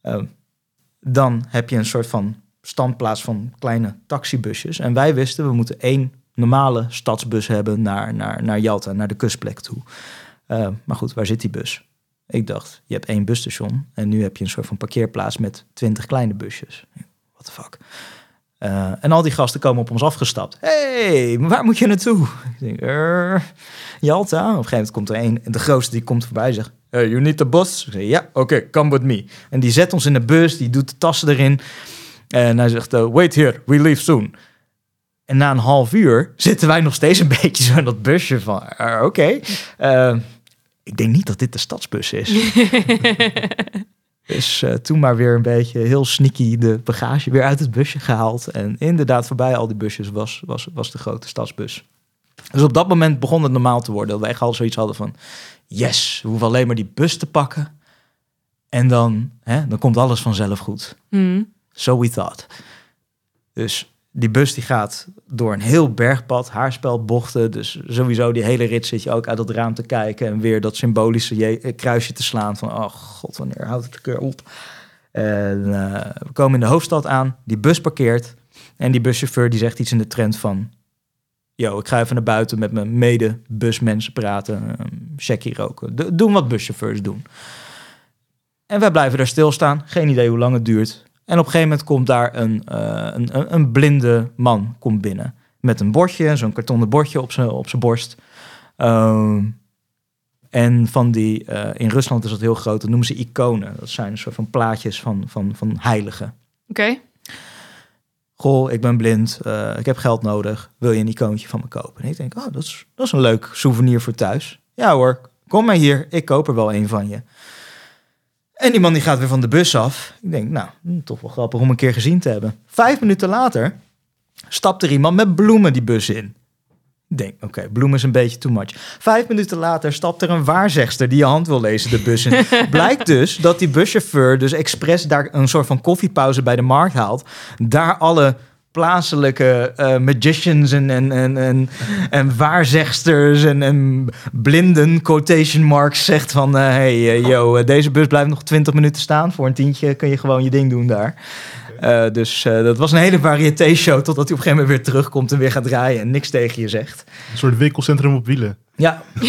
Uh, dan heb je een soort van standplaats van kleine taxibusjes. En wij wisten, we moeten één normale stadsbus hebben naar, naar, naar Jalta, naar de kustplek toe. maar goed, waar zit die bus? Ik dacht, je hebt één busstation en nu heb je een soort van parkeerplaats met twintig kleine busjes. What the fuck? Uh, en al die gasten komen op ons afgestapt. hey, waar moet je naartoe? Ik denk, uh, Jalta. Op een gegeven moment komt er een, de grootste die komt voorbij en zegt, hey, you need the bus? Zeg, ja, oké, come with me. En die zet ons in de bus, die doet de tassen erin. En hij zegt, eh, wait here, we leave soon. En na een half uur zitten wij nog steeds een beetje zo in dat busje van, eh, oké. Eh, ik denk niet dat dit de stadsbus is. Dus toen maar weer een beetje heel sneaky de bagage weer uit het busje gehaald. En inderdaad, voorbij al die busjes was, was, was de grote stadsbus. Dus op dat moment begon het normaal te worden. Dat wij echt al zoiets hadden van... Yes, we hoeven alleen maar die bus te pakken. En dan, hè, dan komt alles vanzelf goed. Hmm. So we thought. Dus die bus die gaat door een heel bergpad, haarspelbochten. Dus sowieso die hele rit zit je ook uit het raam te kijken... en weer dat symbolische eh, kruisje te slaan van... oh god, wanneer houdt het keer op? En eh, we komen in de hoofdstad aan, die bus parkeert... en die buschauffeur die zegt iets in de trend van... Yo, ik ga even naar buiten met mijn mede-busmensen praten. Um, checkie roken. Do- doen wat buschauffeurs doen. En wij blijven daar stilstaan. Geen idee hoe lang het duurt. En op een gegeven moment komt daar een, eh, een, een, een blinde man komt binnen. Met een bordje, zo'n kartonnen bordje op zijn op zijn borst. Ehm, en van die, eh, in Rusland is dat heel groot, dat noemen ze iconen. Dat zijn een soort van plaatjes van, van, van heiligen. Oké. Goh, ik ben blind, eh, ik heb geld nodig. Wil je een icoontje van me kopen? En ik denk, oh, dat is, dat is een leuk souvenir voor thuis. Ja hoor, kom maar hier, ik koop er wel een van je. En die man die gaat weer van de bus af. Ik denk, nou, hm, toch wel grappig om een keer gezien te hebben. Vijf minuten later stapt er iemand met bloemen die bus in. Ik denk, oké, bloemen is een beetje too much. Vijf minuten later stapt er een waarzegster die je hand wil lezen de bus in. Blijkt dus dat die buschauffeur dus expres daar een soort van koffiepauze bij de markt haalt. Daar alle plaatselijke eh, magicians en, en, en, en, en waarzegsters en, en blinden, quotation marks, zegt van... eh, hey, eh, yo, deze bus blijft nog 20 minuten staan. Voor een tientje kun je gewoon je ding doen daar. Eh, dus eh, dat was een hele variété-show... totdat hij op een gegeven moment weer terugkomt en weer gaat draaien... en niks tegen je zegt. Een soort winkelcentrum op wielen. Ja.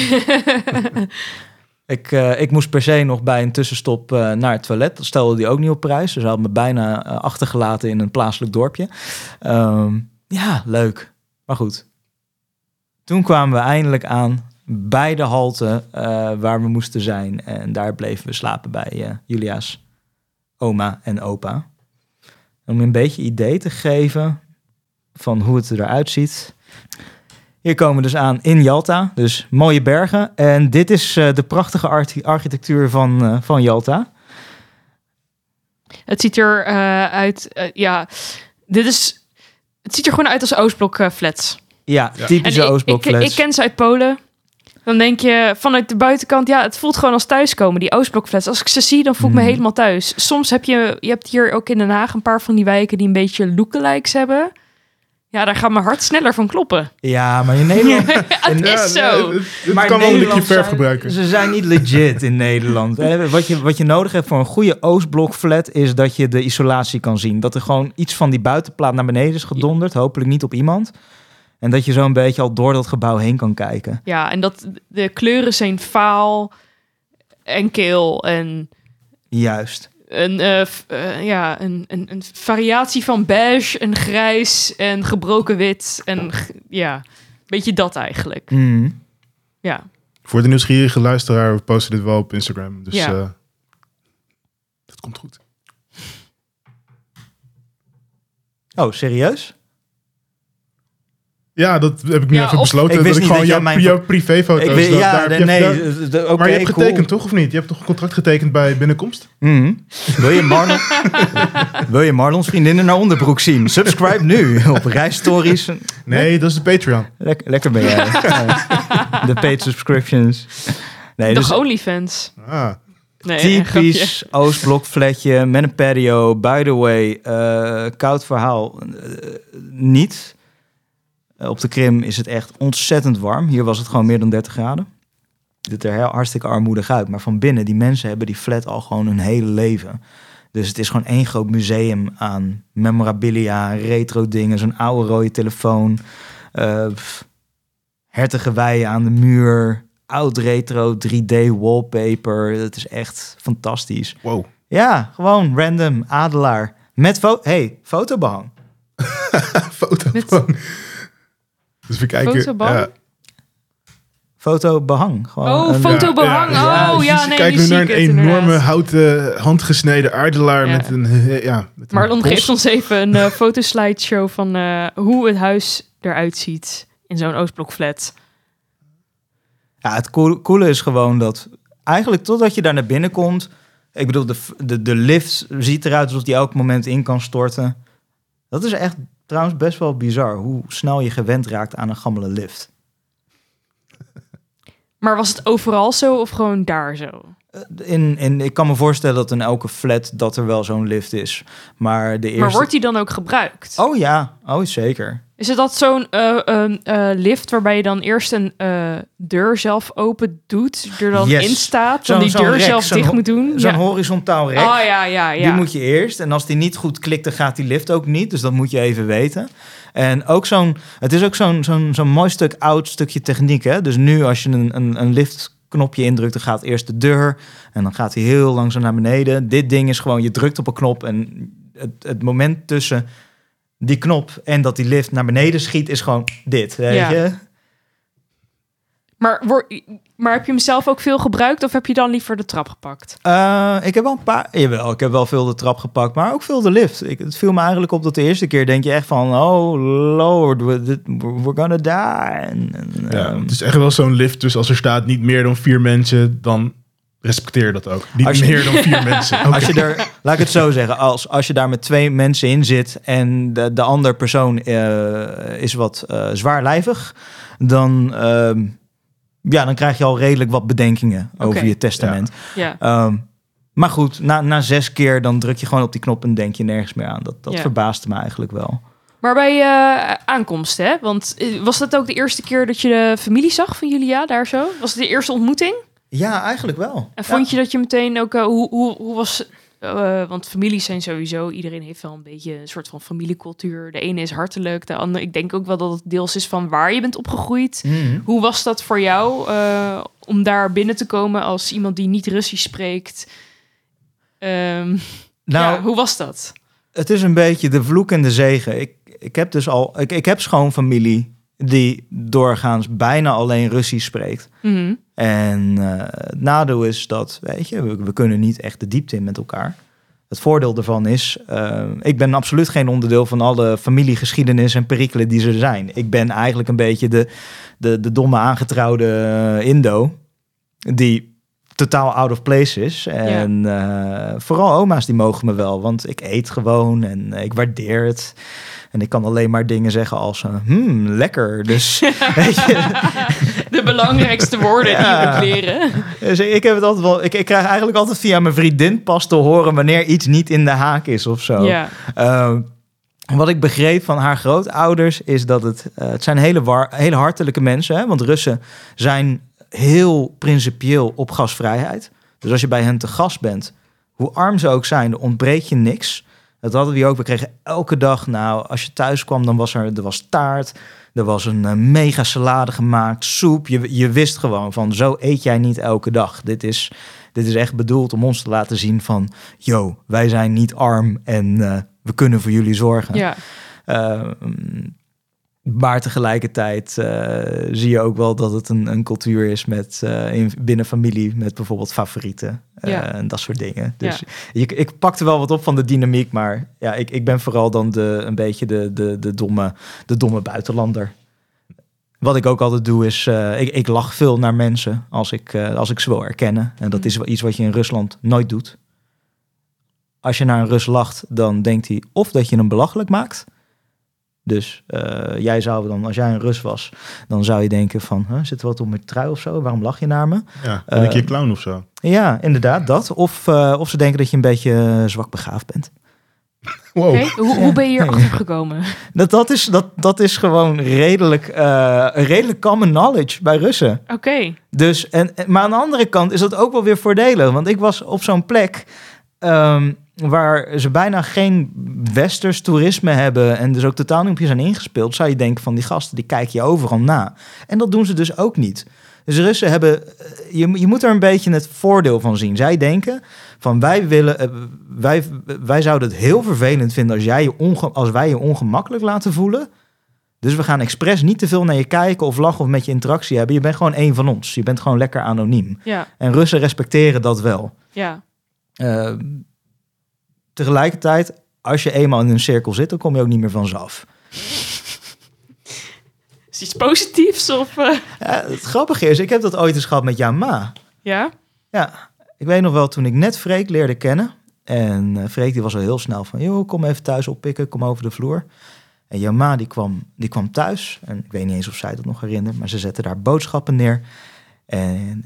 ik, eh, ik moest per se nog bij een tussenstop eh, naar het toilet. Dat stelde die ook niet op prijs. Dus hij had me bijna eh, achtergelaten in een plaatselijk dorpje. Ehm, ja, leuk. Maar goed. Toen kwamen we eindelijk aan bij de halte waar we moesten zijn. En daar bleven we slapen bij Julia's oma en opa. Om een beetje idee te geven van hoe het eruit ziet. Hier komen we dus aan in Jalta, dus mooie bergen. En dit is eh, de prachtige archi- architectuur van, eh, van Jalta. Het ziet er eh, uit, ja, dit is, het ziet er gewoon uit als Oostblok flats. Ja, Ja. typische ik, ik, Oostblokflats. ik ken ze uit Polen. Dan denk je vanuit de buitenkant, ja, het voelt gewoon als thuiskomen, die Oostblokflats. Als ik ze zie, dan voel ik me Mhm. helemaal thuis. Soms heb je, je hebt hier ook in Den Haag een paar van die wijken die een beetje lookalikes hebben. Ja, daar gaat mijn hart sneller van kloppen. Ja, maar in Nederland... het Ja, is zo. Het, het maar kan wel een verf gebruiken. Ze zijn niet legit in Nederland. Wat je, wat je nodig hebt voor een goede Oostblokflat is dat je de isolatie kan zien. Dat er gewoon iets van die buitenplaat naar beneden is gedonderd. Hopelijk niet op iemand. En dat je zo een beetje al door dat gebouw heen kan kijken. Ja, en dat de kleuren zijn vaal en keel en Juist. Een, eh, f- eh, ja, een, een, een variatie van beige en grijs en gebroken wit. En ja, een beetje dat eigenlijk. Mhm. Ja, Voor de nieuwsgierige luisteraar, we posten dit wel op Instagram. Dus Ja. eh, dat komt goed. Oh, serieus? Ja, dat heb ik nu Ja, even of- besloten. Ik wist dat ik gewoon dat jouw, mijn- jouw privéfoto's... Ik weet, dat- ja, daar heb nee, je- nee, daar- eh, de- oké, maar je hebt cool. getekend toch, of niet? Je hebt toch een contract getekend bij binnenkomst? Mhm. Wil, je Marlon, wil je Marlons vriendinnen naar onderbroek zien? Subscribe nu op Rijstories. Nee, dat is de Patreon. Lekker, lekker ben jij. De paid subscriptions. Nee, de dus OnlyFans. Ah, Nee, typisch Oostblokflatje met een patio. By the way, eh, koud verhaal. Eh, niet. Eh, op de Krim is het echt ontzettend warm. Hier was het gewoon meer dan 30 graden. Dit er heel hartstikke armoedig uit. Maar van binnen, die mensen hebben die flat al gewoon hun hele leven. Dus het is gewoon één groot museum aan memorabilia, retro dingen. Zo'n oude rode telefoon. eh pff, hertige weien aan de muur. Oud retro 3D wallpaper. Het is echt fantastisch. wow. Ja, gewoon random adelaar. Met fo hey, fotobehang. Foto Dit- van. Dus we kijken. Fotobang? Ja, Fotobehang. Gewoon Oh, een- fotobehang. Ja, ja, oh, je ja, ziet- nee, nee, Kijk nu naar een enorme inderdaad. houten handgesneden aardelaar Ja. met een... eh, Ja, met een Marlon bos. geeft ons even een eh fotoslideshow van eh, hoe het huis eruit ziet in zo'n Oostblokflat. Ja, het cool- coole is gewoon dat eigenlijk totdat je daar naar binnen komt. Ik bedoel, de, de, de lift ziet eruit alsof die elk moment in kan storten. Dat is echt trouwens best wel bizar hoe snel je gewend raakt aan een gammele lift. Maar was het overal zo of gewoon daar zo? Eh, In, in, ik kan me voorstellen dat in elke flat dat er wel zo'n lift is. Maar de eerste... Maar wordt die dan ook gebruikt? Oh ja, oh zeker. Is het dat zo'n eh, ehm, eh, lift waarbij je dan eerst een eh, deur zelf open doet, er dan Yes. in staat, dan die deur rek, zelf dicht moet doen? Zo'n ja. horizontaal rek. Oh ja, ja, ja. Die moet je eerst. En als die niet goed klikt, dan gaat die lift ook niet. Dus dat moet je even weten. En ook zo'n... Het is ook zo'n zo'n zo'n mooi stuk oud stukje techniek. Hè? Dus nu als je een, een, een liftknopje indrukt, dan gaat eerst de deur. En dan gaat hij heel langzaam naar beneden. Dit ding is gewoon, je drukt op een knop. En het, het moment tussen die knop en dat die lift naar beneden schiet, is gewoon dit. Weet Ja. je? Maar, wor- maar heb je hem zelf ook veel gebruikt of heb je dan liever de trap gepakt? Eh, ik heb wel een paar. Jawel, ik heb wel veel de trap gepakt, maar ook veel de lift. Ik, het viel me eigenlijk op dat de eerste keer denk je echt van: oh lord, we, dit- we're gonna die. En, en, Ja, ehm, het is echt wel zo'n lift. Dus als er staat niet meer dan vier mensen, dan respecteer dat ook. Niet Als je- meer dan vier mensen. Oké. Als je er, laat ik het zo zeggen, als, als je daar met twee mensen in zit en de, de andere persoon eh, is wat eh, zwaarlijvig, dan, ehm, ja, dan krijg je al redelijk wat bedenkingen over je testament. Ja. Ehm, maar goed, na, na zes keer dan druk je gewoon op die knop en denk je nergens meer aan. Dat, dat Ja. verbaasde me eigenlijk wel. Maar bij eh, aankomst, hè? Want was dat ook de eerste keer dat je de familie zag van Julia daar zo? Was het de eerste ontmoeting? Ja, eigenlijk wel. En vond je dat je meteen ook... eh, hoe, hoe, hoe was... eh, want families zijn sowieso... Iedereen heeft wel een beetje een soort van familiecultuur. De ene is hartelijk, de andere... Ik denk ook wel dat het deels is van waar je bent opgegroeid. Mhm. Hoe was dat voor jou eh, om daar binnen te komen als iemand die niet Russisch spreekt? Ehm, Nou, ja, hoe was dat? het is een beetje de vloek en de zegen. Ik, ik heb dus al, ik, ik heb schoonfamilie die doorgaans bijna alleen Russisch spreekt. Mhm. En eh, het nadeel is dat, weet je, we, we kunnen niet echt de diepte in met elkaar. Het voordeel daarvan is, eh, ik ben absoluut geen onderdeel van alle familiegeschiedenis en perikelen die er zijn. Ik ben eigenlijk een beetje de, de, de domme aangetrouwde eh, Indo, die totaal out of place is. En vooral oma's die mogen me wel, want ik eet gewoon en ik waardeer het. En ik kan alleen maar dingen zeggen als, eh, hmm, lekker. Dus, weet je, De belangrijkste woorden Ja. die je moet leren. dus ik heb het altijd wel. Ik, ik krijg eigenlijk altijd via mijn vriendin pas te horen wanneer iets niet in de haak is of zo. Ja. Ehm, wat ik begreep van haar grootouders is dat het, eh, het zijn hele, war, hele hartelijke mensen. Hè? Want Russen zijn heel principieel op gasvrijheid. Dus als je bij hen te gast bent, hoe arm ze ook zijn, ontbreekt je niks. Dat hadden we ook. We kregen elke dag, nou, als je thuis kwam, dan was er, er was taart. Er was een eh, mega salade gemaakt, soep. Je, je wist gewoon van, zo eet jij niet elke dag. Dit is, dit is echt bedoeld om ons te laten zien van... yo, wij zijn niet arm en eh, we kunnen voor jullie zorgen. ja. Eh, maar tegelijkertijd eh, zie je ook wel dat het een, een cultuur is met, eh, in, binnen familie met bijvoorbeeld favorieten eh, Ja. en dat soort dingen. Dus ik, ik pakte wel wat op van de dynamiek, maar ja, ik, ik ben vooral dan de, een beetje de, de, de, domme, de domme buitenlander. Wat ik ook altijd doe is, ik, ik lach veel naar mensen als ik, als ik ze wil herkennen. En dat Mm. is wel iets wat je in Rusland nooit doet. Als je naar een Rus lacht, dan denkt hij of dat je hem belachelijk maakt. Dus eh, jij zou dan, als jij een Rus was, dan zou je denken van, huh, zit er wat op mijn trui of zo? Waarom lach je naar me? Ja, ben ik Eh, je clown of zo? Ja, inderdaad, dat. Of, eh, of ze denken dat je een beetje eh, zwak begaafd bent. Wow. Oké, Hoe, hoe ben je hier achter gekomen? Dat, dat, is, dat, dat is gewoon redelijk, eh, een redelijk common knowledge bij Russen. Oké. Dus, en, maar aan de andere kant is dat ook wel weer voordelig. Want ik was op zo'n plek ehm, waar ze bijna geen westers toerisme hebben... en dus ook totaal niet op je zijn ingespeeld... zou je denken van die gasten, die kijken je overal na. En dat doen ze dus ook niet. Dus Russen hebben... eh, Je, je moet er een beetje het voordeel van zien. Zij denken van wij willen... eh, Wij, wij zouden het heel vervelend vinden als, jij je onge, als wij je ongemakkelijk laten voelen... Dus we gaan expres niet te veel naar je kijken of lachen of met je interactie hebben. Je bent gewoon één van ons. Je bent gewoon lekker anoniem. Ja, En Russen respecteren dat wel. ja. Eh, tegelijkertijd, als je eenmaal in een cirkel zit, dan kom je ook niet meer vanzelf. Is iets positiefs of... eh, Ja, het grappige is, ik heb dat ooit eens gehad met jouw ma. Ja? Ja, ik weet nog wel toen ik net Freek leerde kennen. En eh Freek die was al heel snel van, joh, kom even thuis oppikken, kom over de vloer. En jouw ma die kwam, die kwam thuis. En ik weet niet eens of zij dat nog herinnert, maar ze zette daar boodschappen neer. En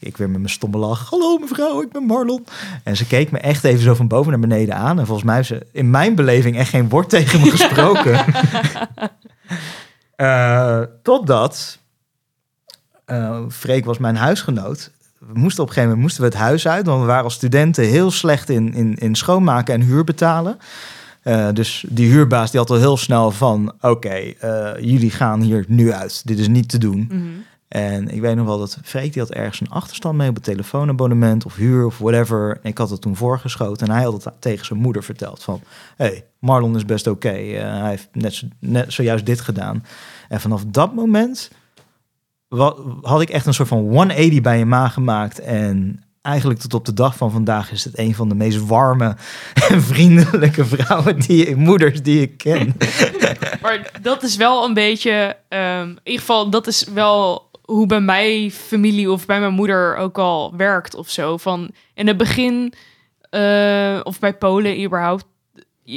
ik, weer met mijn stomme lach, hallo mevrouw, ik ben Marlon. En ze keek me echt even zo van boven naar beneden aan. En volgens mij heeft ze in mijn beleving echt geen woord tegen me gesproken. Eh, totdat eh Freek was mijn huisgenoot. We moesten op een gegeven moment moesten we het huis uit, want we waren als studenten heel slecht in, in, in schoonmaken en huur betalen. Eh, dus die huurbaas die had al heel snel van, oké, jullie gaan hier nu uit. Dit is niet te doen. Mhm. En ik weet nog wel dat Freek die had ergens een achterstand mee op het telefoonabonnement of huur of whatever. En ik had het toen voorgeschoten en hij had het tegen zijn moeder verteld van... Hey, Marlon is best oké. Eh, hij heeft net, net zojuist dit gedaan. En vanaf dat moment had ik echt een soort van 180 bij je ma gemaakt. En eigenlijk tot op de dag van vandaag is het een van de meest warme en vriendelijke vrouwen die moeders die ik ken. Maar dat is wel een beetje... ehm, in ieder geval, dat is wel hoe bij mijn familie of bij mijn moeder ook al werkt of zo. Van in het begin, eh, of bij Polen überhaupt...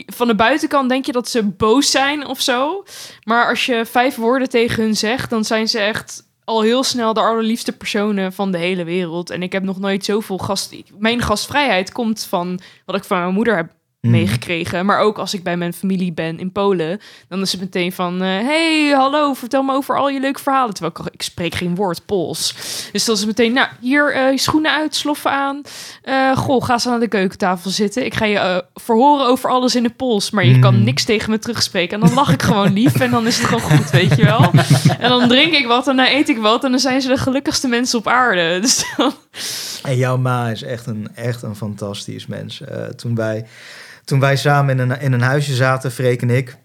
Van de buitenkant denk je dat ze boos zijn of zo. Maar als je vijf woorden tegen hun zegt, dan zijn ze echt al heel snel de allerliefste personen van de hele wereld. En ik heb nog nooit zoveel gast... Mijn gastvrijheid komt van wat ik van mijn moeder heb Mm. meegekregen. Maar ook als ik bij mijn familie ben in Polen, dan is het meteen van: eh, hey, hallo, vertel me over al je leuke verhalen. Terwijl ik, ik spreek geen woord Pools. Dus dan is het meteen: nou, hier eh, je schoenen uit, sloffen aan. Eh, goh, ga eens aan de keukentafel zitten. Ik ga je verhoren over alles in het Pools. Maar je kan Mm. niks tegen me terugspreken. En dan lach ik gewoon lief en dan is het gewoon goed, weet je wel. En dan drink ik wat en dan eet ik wat en dan zijn ze de gelukkigste mensen op aarde. Dus dan, En jouw ma is echt een, echt een fantastisch mens. Eh, toen, wij, toen wij samen in een, in een huisje zaten, Freek en ik...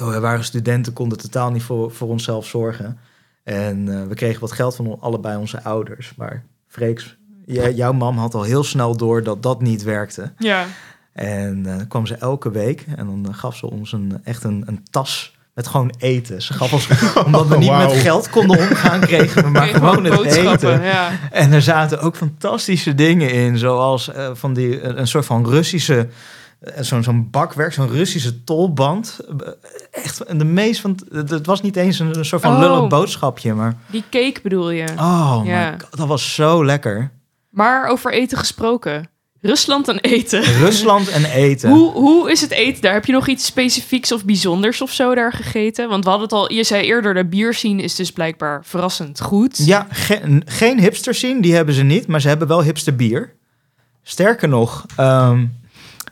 Oh, we waren studenten, konden totaal niet voor, voor onszelf zorgen. En eh, we kregen wat geld van allebei onze ouders. Maar Freeks, jouw mam had al heel snel door dat dat niet werkte. ja. En eh, dan kwam ze elke week en dan eh, gaf ze ons een, echt een, een tas met gewoon eten. Ze gaf ons, omdat we niet met geld konden omgaan, kregen we maar Kreeg gewoon het eten. Ja. En er zaten ook fantastische dingen in, zoals eh, van die, een, een soort van Russische, eh, zo'n zo'n bakwerk, zo'n Russische tolband. Eh, Echt de meest van, het was niet eens een, een soort van Oh. lullig boodschapje, maar Die cake bedoel je. oh Ja. my god, dat was zo lekker. Maar over eten gesproken. Rusland en eten. Rusland en eten. Hoe, hoe is het eten daar? Heb je nog iets specifieks of bijzonders of zo daar gegeten? Want we hadden het al, je zei eerder, de bierscene is dus blijkbaar verrassend goed. Ja, ge- geen hipster zien, die hebben ze niet, maar ze hebben wel hipster bier. Sterker nog, ehm,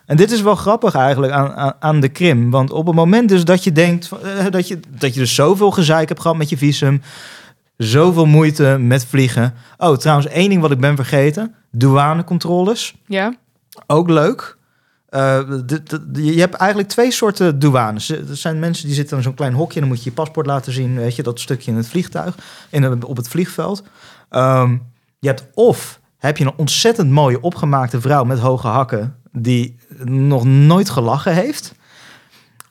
en dit is wel grappig eigenlijk aan, aan, aan de Krim, want op het moment dus dat je denkt eh, dat, je, dat je dus zoveel gezeik hebt gehad met je visum, zoveel moeite met vliegen. Oh, trouwens, één ding wat ik ben vergeten, douanecontroles, Ja? ook leuk. Eh, je hebt eigenlijk twee soorten douanes. Er zijn mensen die zitten in zo'n klein hokje... en dan moet je je paspoort laten zien, weet je, dat stukje in het vliegtuig, in, op het vliegveld. Ehm, je hebt of heb je een ontzettend mooie opgemaakte vrouw met hoge hakken... die nog nooit gelachen heeft.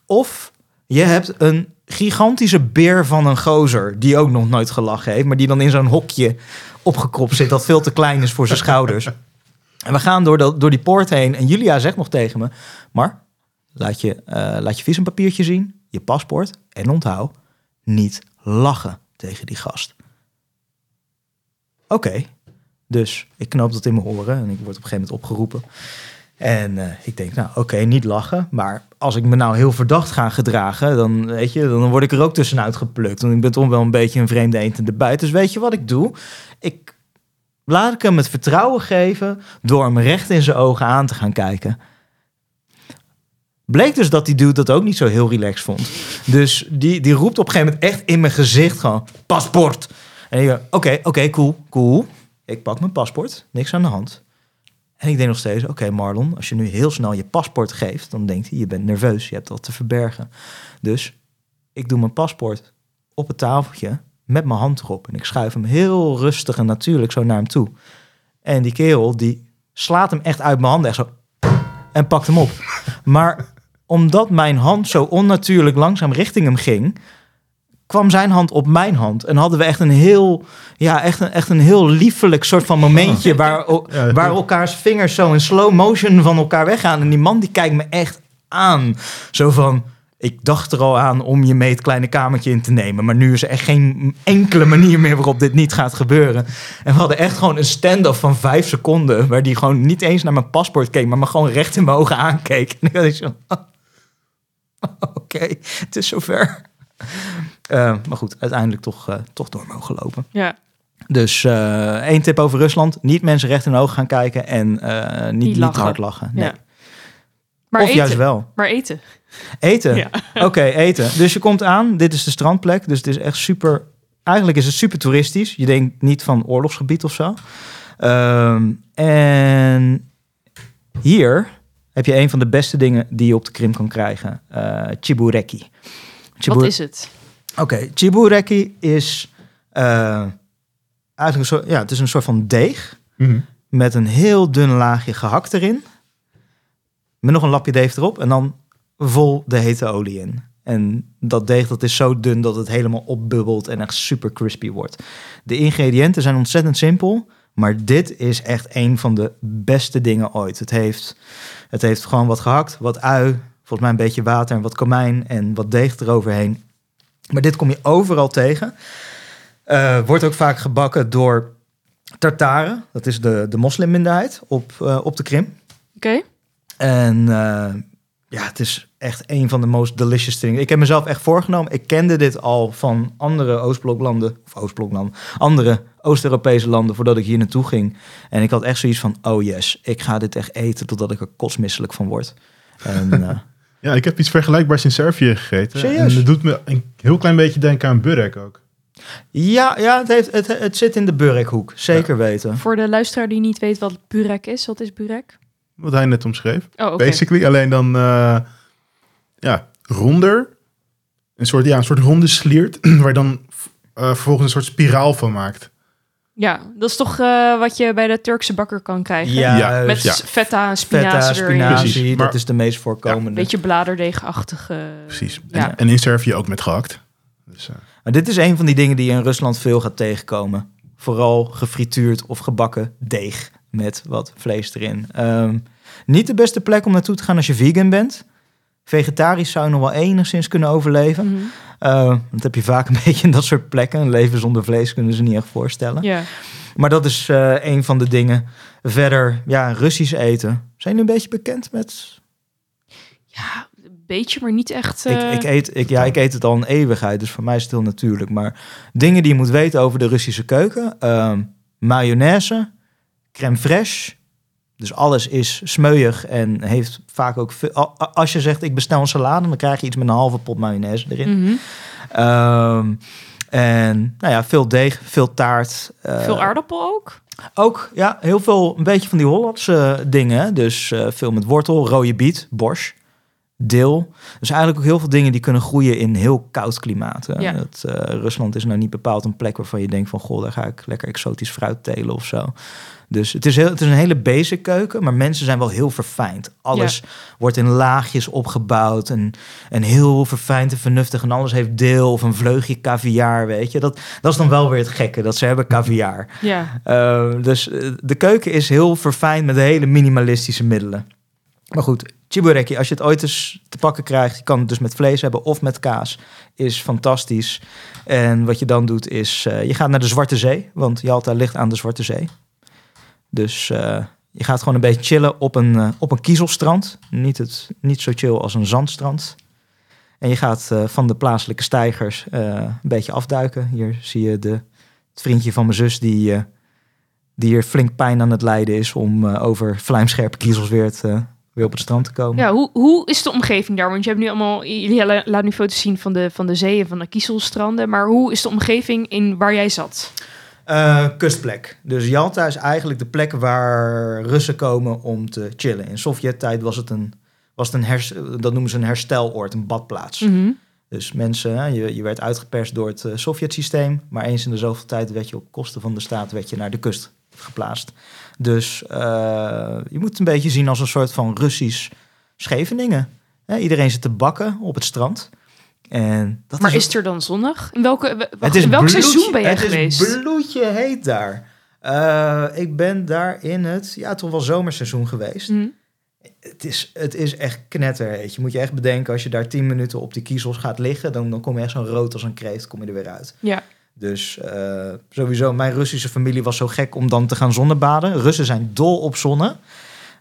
Of je hebt een gigantische beer van een gozer... die ook nog nooit gelachen heeft... maar die dan in zo'n hokje opgekropt zit... dat veel te klein is voor zijn schouders. En we gaan door, door die poort heen. En Julia zegt nog tegen me... Maar laat je, eh, laat je visumpapiertje zien, je paspoort... en onthoud, niet lachen tegen die gast. Oké, dus ik knoop dat in mijn oren... en ik word op een gegeven moment opgeroepen. En eh, ik denk, nou oké, niet lachen. Maar als ik me nou heel verdacht ga gedragen... dan, weet je, dan word ik er ook tussenuit geplukt. Want ik ben toch wel een beetje een vreemde eend in de buit. Dus weet je wat ik doe? Ik laat ik hem het vertrouwen geven door hem recht in zijn ogen aan te gaan kijken. Bleek dus dat die dude dat ook niet zo heel relaxed vond. Dus die, die roept op een gegeven moment echt in mijn gezicht gewoon... Paspoort! En ik oké, oké, cool, cool. Ik pak mijn paspoort, niks aan de hand. En ik denk nog steeds, oké Marlon, als je nu heel snel je paspoort geeft... dan denkt hij, je bent nerveus, je hebt wat te verbergen. Dus Ik doe mijn paspoort op het tafeltje met mijn hand erop. En ik schuif hem heel rustig en natuurlijk zo naar hem toe. En die kerel, die slaat hem echt uit mijn handen. En pakt hem op. Maar omdat mijn hand zo onnatuurlijk langzaam richting hem ging... kwam zijn hand op mijn hand. En hadden we echt een heel, ja, echt een, echt een heel liefelijk soort van momentje... waar, waar elkaars vingers zo in slow motion van elkaar weggaan. En die man die kijkt me echt aan. Zo van, ik dacht er al aan om je mee het kleine kamertje in te nemen. Maar nu is er echt geen enkele manier meer waarop dit niet gaat gebeuren. En we hadden echt gewoon een stand-off van vijf seconden. Waar die gewoon niet eens naar mijn paspoort keek, maar me gewoon recht in mijn ogen aankeek. En ik had zo, oké, het is zover. Eh, maar goed, uiteindelijk toch, eh, toch door mogen lopen. Ja, Dus eh, één tip over Rusland. Niet mensen recht in de ogen gaan kijken en niet, niet, lachen. hard lachen. Nee. ja. Maar of eten. juist wel. Maar eten. Eten. Ja. Oké, eten. Dus je komt aan. Dit is de strandplek. Dus het is echt super... Eigenlijk is het super toeristisch. Je denkt niet van oorlogsgebied of zo. Ehm, en hier heb je een van de beste dingen die je op de Krim kan krijgen. Chibureki. Wat is het? Oké, chibureki is eh, eigenlijk een soort, ja, het is een soort van deeg Mhm. met een heel dun laagje gehakt erin. Met nog een lapje deeg erop en dan vol de hete olie in. En dat deeg dat is zo dun dat het helemaal opbubbelt en echt super crispy wordt. De ingrediënten zijn ontzettend simpel, maar dit is echt een van de beste dingen ooit. Het heeft, het heeft gewoon wat gehakt, wat ui, volgens mij een beetje water en wat komijn en wat deeg eroverheen. Maar dit kom je overal tegen. Eh, wordt ook vaak gebakken door Tartaren. Dat is de, de moslimminderheid op, eh, op de Krim. Oké. En eh, ja, het is echt een van de most delicious dingen. Ik heb mezelf echt voorgenomen. Ik kende dit al van andere Oostbloklanden. Of Oostbloklanden. Andere Oost-Europese landen voordat ik hier naartoe ging. En ik had echt zoiets van, oh yes, ik ga dit echt eten totdat ik er kotsmisselijk van word. En, Ja, ik heb iets vergelijkbaars in Servië gegeten. Serieus? En het doet me een heel klein beetje denken aan burek ook. ja, ja het, heeft, het, het zit in de Burekhoek. Zeker weten. Voor de luisteraar die niet weet wat burek is, wat is burek? Wat hij net omschreef. Oh. Basically, alleen dan eh, ja, ronder. Een soort, ja, een soort ronde sliert, waar je dan eh, vervolgens een soort spiraal van maakt. Ja, dat is toch eh, wat je bij de Turkse bakker kan krijgen? Ja, Ja, Met ja. feta en Feta, spinazie erin. spinazie, dat maar- is de meest voorkomende. Een beetje bladerdeegachtige... Precies. Ja. En, en in Servië ook met gehakt. Dus, eh, Maar dit is een van die dingen die je in Rusland veel gaat tegenkomen. Vooral gefrituurd of gebakken deeg met wat vlees erin. Ehm, niet de beste plek om naartoe te gaan als je vegan bent. Vegetarisch zou je nog wel enigszins kunnen overleven. Eh, dat heb je vaak een beetje in dat soort plekken. Een leven zonder vlees kunnen ze niet echt voorstellen. Maar dat is eh, een van de dingen. Verder, ja, Russisch eten. Zijn jullie een beetje bekend met... ja, een beetje, maar niet echt... Ik, eh, ik, eet, ik, ja, ik eet het al een eeuwigheid, dus voor mij is het heel natuurlijk. Maar dingen die je moet weten over de Russische keuken. ehm, mayonaise, crème fraîche. Dus alles is smeuig en heeft vaak ook... Als je zegt, ik bestel een salade, dan krijg je iets met een halve pot mayonaise erin. mhm. Ehm, en nou ja, veel deeg, veel taart. eh, Veel aardappel ook? ook, ja, heel veel, een beetje van die Hollandse dingen. Dus eh, veel met wortel, rode biet, borsch, deel. Dus eigenlijk ook heel veel dingen die kunnen groeien in heel koud klimaat. hè. Ja. Het, eh, Rusland is nou niet bepaald een plek waarvan je denkt van... goh, daar ga ik lekker exotisch fruit telen of zo. Dus het is, heel, het is een hele basic keuken, maar mensen zijn wel heel verfijnd. Alles wordt in laagjes opgebouwd en, en heel verfijnd en vernuftig. En alles heeft deel of een vleugje caviar, weet je. Dat, dat is dan wel weer het gekke, dat ze hebben caviar. Ja. Uh, dus uh, de keuken is heel verfijnd met hele minimalistische middelen. Maar goed, chibureki, als je het ooit eens te pakken krijgt, je kan het dus met vlees hebben of met kaas, is fantastisch. En wat je dan doet is, uh, je gaat naar de Zwarte Zee, want Jalta ligt aan de Zwarte Zee. Dus uh, je gaat gewoon een beetje chillen op een, uh, op een kiezelstrand. Niet, het, niet zo chill als een zandstrand. En je gaat uh, van de plaatselijke stijgers een beetje afduiken. Hier zie je de, het vriendje van mijn zus die, die hier flink pijn aan het lijden is om over vlijmscherpe kiezels weer, weer op het strand te komen. Ja, hoe, hoe is de omgeving daar? Want je hebt nu allemaal, jullie laten nu foto's zien van de, van de zeeën, van de kiezelstranden. Maar hoe is de omgeving in waar jij zat? Uh, kustplek. Dus Jalta is eigenlijk de plek waar Russen komen om te chillen. In Sovjet-tijd was het een, was het een hers, dat noemen ze een hersteloord, een badplaats. Mm -hmm. Dus mensen, je, je werd uitgeperst door het uh, Sovjet-systeem, maar eens in de zoveel tijd werd je op kosten van de staat werd je naar de kust geplaatst. Dus uh, je moet het een beetje zien als een soort van Russisch Scheveningen. Iedereen zit te bakken op het strand. En dat maar is, is er dan zonnig? In, welke, wacht, in welk seizoen ben het geweest? Het is bloedje heet daar. Uh, ik ben daar in het, ja, toch wel zomerseizoen geweest. Mm. Het, is, het is echt knetterheet. Je moet je echt bedenken, als je daar tien minuten op die kiezels gaat liggen, dan, dan kom je echt zo rood als een kreeft, kom je er weer uit. Ja. Dus uh, sowieso, mijn Russische familie was zo gek om dan te gaan zonnebaden. Russen zijn dol op zonne.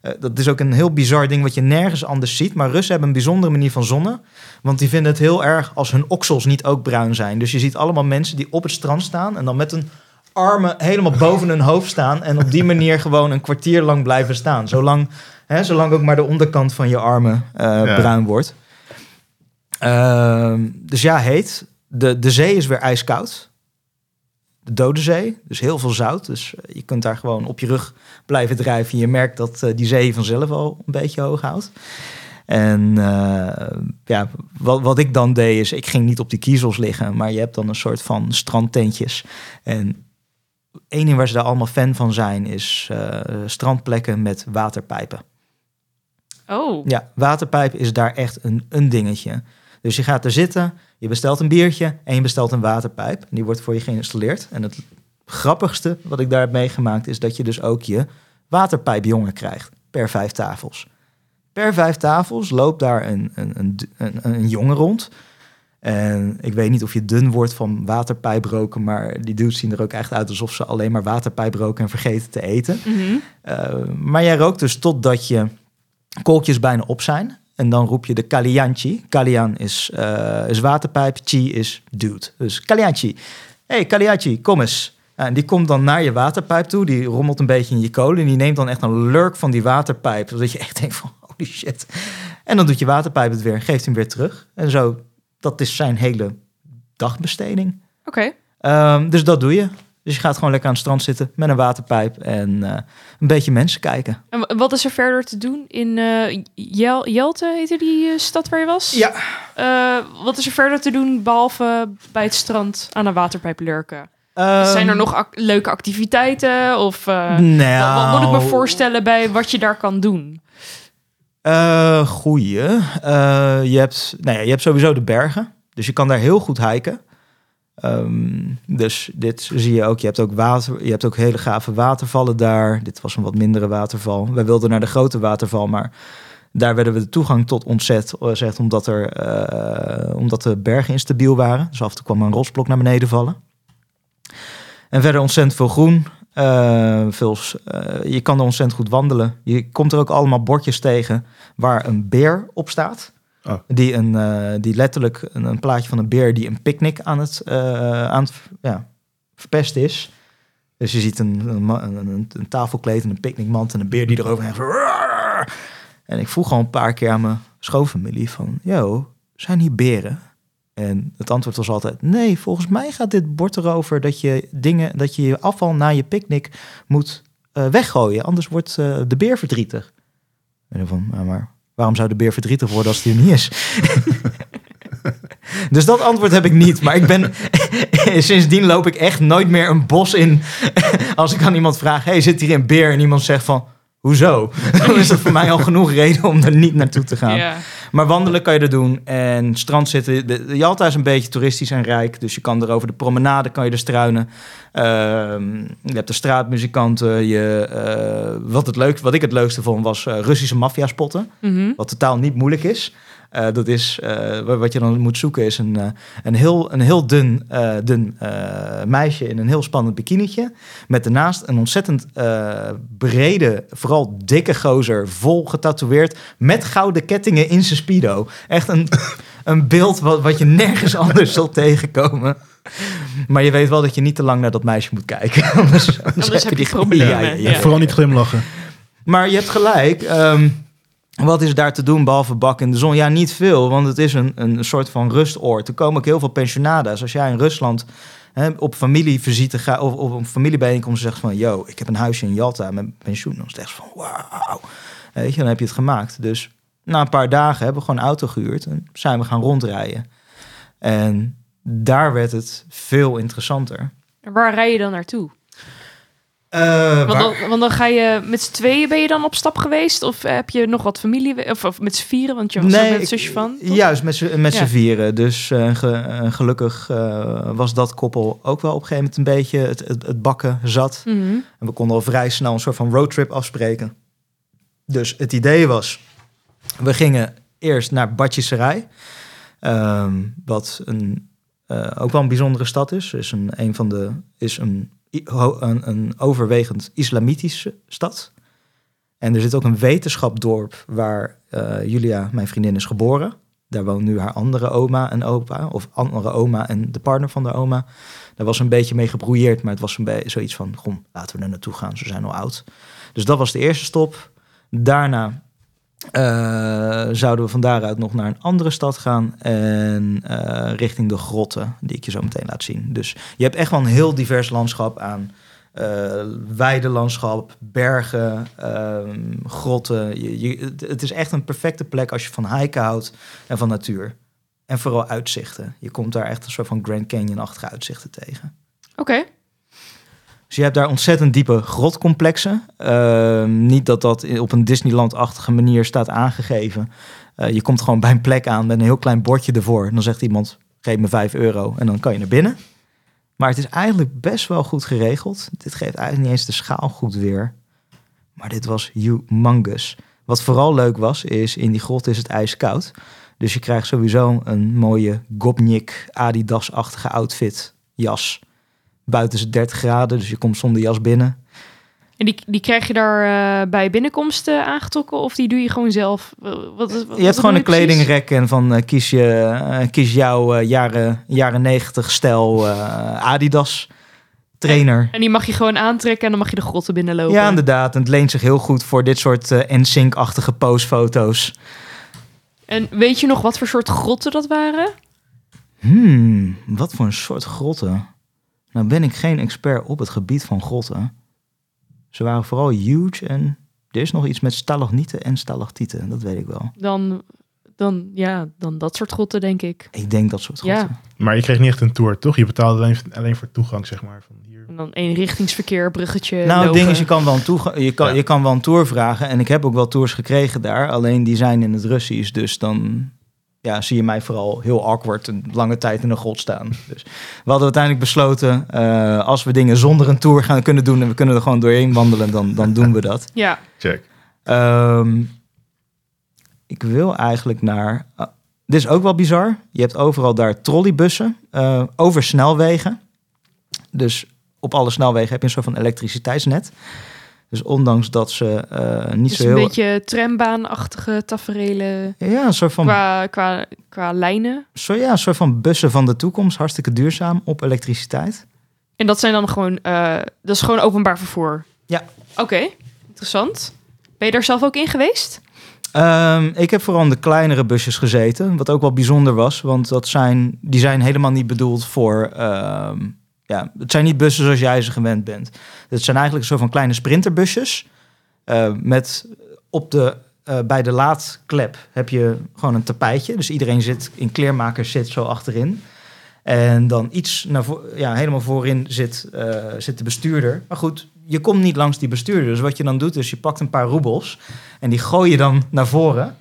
Uh, dat is ook een heel bizar ding wat je nergens anders ziet. Maar Russen hebben een bijzondere manier van zonnen. Want die vinden het heel erg als hun oksels niet ook bruin zijn. Dus je ziet allemaal mensen die op het strand staan en dan met een armen helemaal boven hun hoofd staan. En op die manier gewoon een kwartier lang blijven staan. Zolang, hè, zolang ook maar de onderkant van je armen uh, ja. bruin wordt. Uh, dus ja, heet. De, de zee is weer ijskoud. De Dode Zee, dus heel veel zout. Dus je kunt daar gewoon op je rug blijven drijven. Je merkt dat uh, die zee vanzelf al een beetje hoog houdt. En uh, ja, wat, wat ik dan deed is, ik ging niet op die kiezels liggen, maar je hebt dan een soort van strandtentjes. En één ding waar ze daar allemaal fan van zijn, is uh, strandplekken met waterpijpen. Oh. Ja, waterpijp is daar echt een, een dingetje. Dus je gaat er zitten, je bestelt een biertje en je bestelt een waterpijp. Die wordt voor je geïnstalleerd. En het grappigste wat ik daar heb meegemaakt is dat je dus ook je waterpijpjongen krijgt per vijf tafels. Per vijf tafels loopt daar een, een, een, een, een jongen rond. En ik weet niet of je dun wordt van waterpijp roken, maar die dudes zien er ook echt uit alsof ze alleen maar waterpijp roken en vergeten te eten. Mm -hmm. uh, maar jij rookt dus totdat je kolkjes bijna op zijn. En dan roep je de Kalianchi. Kalian is, uh, is waterpijp, chi is dude. Dus Kalianchi. hey, Kalianchi, kom eens. En die komt dan naar je waterpijp toe. Die rommelt een beetje in je kolen. En die neemt dan echt een lurk van die waterpijp. Zodat je echt denkt van, holy shit. En dan doet je waterpijp het weer en geeft hem weer terug. En zo, dat is zijn hele dagbesteding. Oké. Okay. Um, dus dat doe je. Dus je gaat gewoon lekker aan het strand zitten met een waterpijp en uh, een beetje mensen kijken. En wat is er verder te doen in uh, Jel Jelte, heette die uh, stad waar je was? Ja. wat is er verder te doen behalve bij het strand aan een waterpijp lurken? Um, Zijn er nog ac leuke activiteiten? Of nou, wat, wat moet ik me voorstellen bij wat je daar kan doen? Uh, goeie. je, hebt, nou ja, je hebt sowieso de bergen. Dus je kan daar heel goed hiken. Um, dus dit zie je ook. Je hebt ook, water, je hebt ook hele gave watervallen daar. Dit was een wat mindere waterval. Wij wilden naar de grote waterval, maar daar werden we de toegang tot ontzet. Zegt, omdat, er, uh, omdat de bergen instabiel waren. Dus af en toe kwam een rotsblok naar beneden vallen. En verder ontzettend veel groen. Uh, veel, je kan er ontzettend goed wandelen. Je komt er ook allemaal bordjes tegen waar een beer op staat. Oh. Die, een, uh, die letterlijk een, een, plaatje van een beer die een picknick aan het, uh, aan het ja, verpesten is. Dus je ziet een, een, tafelkleed en een picknickmand en een beer die erover heeft. En ik vroeg al een paar keer aan mijn schoonfamilie van... Yo, zijn hier beren? En het antwoord was altijd... Nee, volgens mij gaat dit bord erover dat je dingen... dat je je afval na je picknick moet uh, weggooien. Anders wordt de beer verdrietig. En van, ja, maar waarom zou de beer verdrietig worden als die er niet is? dus dat antwoord heb ik niet. Maar ik ben sindsdien loop ik echt nooit meer een bos in. als ik aan iemand vraag: hey, zit hier een beer? En iemand zegt van. Hoezo? Dan is dat voor mij al genoeg reden om er niet naartoe te gaan. Ja. Maar wandelen kan je er doen. En strand zitten. De, de Jalta is een beetje toeristisch en rijk. Dus je kan er over de promenade kan je er struinen. Uh, je hebt de straatmuzikanten. Je, uh, wat, het leuk, wat ik het leukste vond was uh, Russische maffia spotten. Mm -hmm. Wat totaal niet moeilijk is. Uh, dat is uh, wat je dan moet zoeken, is een, uh, een, heel, een heel dun, dun meisje in een heel spannend bikinietje. Met daarnaast een ontzettend brede, vooral dikke gozer, vol getatoeëerd. Met gouden kettingen in zijn speedo. Echt een, een beeld wat, wat je nergens anders zult tegenkomen. Maar je weet wel dat je niet te lang naar dat meisje moet kijken. anders, anders, anders heb je die problemen. Ja, ja, ja. Ja, vooral niet glimlachen. Maar je hebt gelijk. Um, wat is daar te doen behalve bak in de zon? Ja, niet veel, want het is een, een soort van rustoord. Er komen ook heel veel pensionades. Als jij in Rusland hè, op familievisite gaat of op een familiebijeenkomst zegt van... yo, ik heb een huisje in Jalta met pensioen. Dan is het van wauw. Weet je, dan heb je het gemaakt. Dus na een paar dagen hebben we gewoon een auto gehuurd en zijn we gaan rondrijden. En daar werd het veel interessanter. En waar rij je dan naartoe? Eh, Want dan, want dan ga je met z'n tweeën ben je dan op stap geweest? Of heb je nog wat familie? Of, of met z'n vieren? Want je was er met zusje van. toch? Juist, met z'n met Ja. vieren. Dus eh, ge- gelukkig eh, was dat koppel ook wel op een gegeven moment een beetje het, het, het bakken zat. Mhm. En we konden al vrij snel een soort van roadtrip afspreken. Dus het idee was, we gingen eerst naar Batjisserij. ehm, wat een, ook wel een bijzondere stad is. Is een, een van de is een, een, een overwegend islamitische stad. En er zit ook een wetenschapdorp waar eh, Julia, mijn vriendin, is geboren. Daar woont nu haar andere oma en opa. Of andere oma en de partner van de oma. Daar was een beetje mee gebrouilleerd, maar het was een zoiets van... Kom, laten we er naartoe gaan, ze zijn al oud. Dus dat was de eerste stop. Daarna eh, zouden we van daaruit nog naar een andere stad gaan... en eh, richting de grotten, die ik je zo meteen laat zien. Dus je hebt echt wel een heel divers landschap aan... eh weidelandschap, bergen, ehm, grotten. Je, het is echt een perfecte plek als je van hiken houdt en van natuur. En vooral uitzichten. Je komt daar echt een soort van Grand Canyon-achtige uitzichten tegen. Oké. Dus je hebt daar ontzettend diepe grotcomplexen. Ehm, niet dat dat op een Disneyland-achtige manier staat aangegeven. Eh, je komt gewoon bij een plek aan met een heel klein bordje ervoor. En dan zegt iemand, geef me 5 euro en dan kan je naar binnen. Maar het is eigenlijk best wel goed geregeld. Dit geeft eigenlijk niet eens de schaal goed weer. Maar dit was humongous. Wat vooral leuk was, is in die grot is het ijskoud. Dus je krijgt sowieso een mooie Gopnik Adidas-achtige outfit, jas. Buiten is het 30 graden, dus je komt zonder jas binnen. En die, die krijg je daar eh, bij binnenkomst aangetrokken? Of die doe je gewoon zelf? Wat, wat, wat Je hebt gewoon een kledingrek en van eh, kies, je, eh, kies jouw jaren, jaren 90 stijl Adidas trainer. En die mag je gewoon aantrekken en dan mag je de grotten binnenlopen. Ja, inderdaad. En het leent zich heel goed voor dit soort NSYNC-achtige posefoto's. En weet je nog wat voor soort grotten dat waren? Hmm, wat voor een soort grotten. Nou ben ik geen expert op het gebied van grotten. Ze waren vooral huge en er is nog iets met stalagnieten en stalactieten. Dat weet ik wel. Dan, dan, ja, dan dat soort grotten, denk ik. Ik denk dat soort Ja. grotten. Maar je kreeg niet echt een tour, toch? Je betaalde alleen, alleen voor toegang, zeg maar. Van hier. En dan eenrichtingsverkeer, bruggetje Nou, het ding is, je kan, wel een toega- je, kan, Ja. je kan wel een tour vragen. En ik heb ook wel tours gekregen daar. Alleen die zijn in het Russisch. Dus dan ja, zie je mij vooral heel awkward een lange tijd in een grot staan. Dus we hadden uiteindelijk besloten... eh, als we dingen zonder een tour gaan kunnen doen... en we kunnen er gewoon doorheen wandelen, dan, dan doen we dat. Ja, Check. Ehm, ik wil eigenlijk naar... ah, dit is ook wel bizar. Je hebt overal daar trolleybussen eh, over snelwegen. Dus op alle snelwegen heb je een soort van elektriciteitsnet. Dus ondanks dat ze eh, niet dus zo een heel... beetje trambaanachtige taferelen Ja, een soort van, qua, qua, qua lijnen. zo, ja, een soort van bussen van de toekomst. Hartstikke duurzaam op elektriciteit. En dat zijn dan gewoon, eh, dat is gewoon openbaar vervoer. Ja. Oké, interessant. Ben je daar zelf ook in geweest? Ehm, ik heb vooral in de kleinere busjes gezeten, wat ook wel bijzonder was, want dat zijn, die zijn helemaal niet bedoeld voor, ehm, ja, het zijn niet bussen zoals jij ze gewend bent. Het zijn eigenlijk een soort van kleine sprinterbusjes eh, met op de, eh, bij de laadklep heb je gewoon een tapijtje, dus iedereen zit in kleermakers zit zo achterin. En dan iets naar vo- ja, helemaal voorin zit, eh, zit de bestuurder. Maar goed, je komt niet langs die bestuurder. Dus wat je dan doet, is je pakt een paar roebels en die gooi je dan naar voren.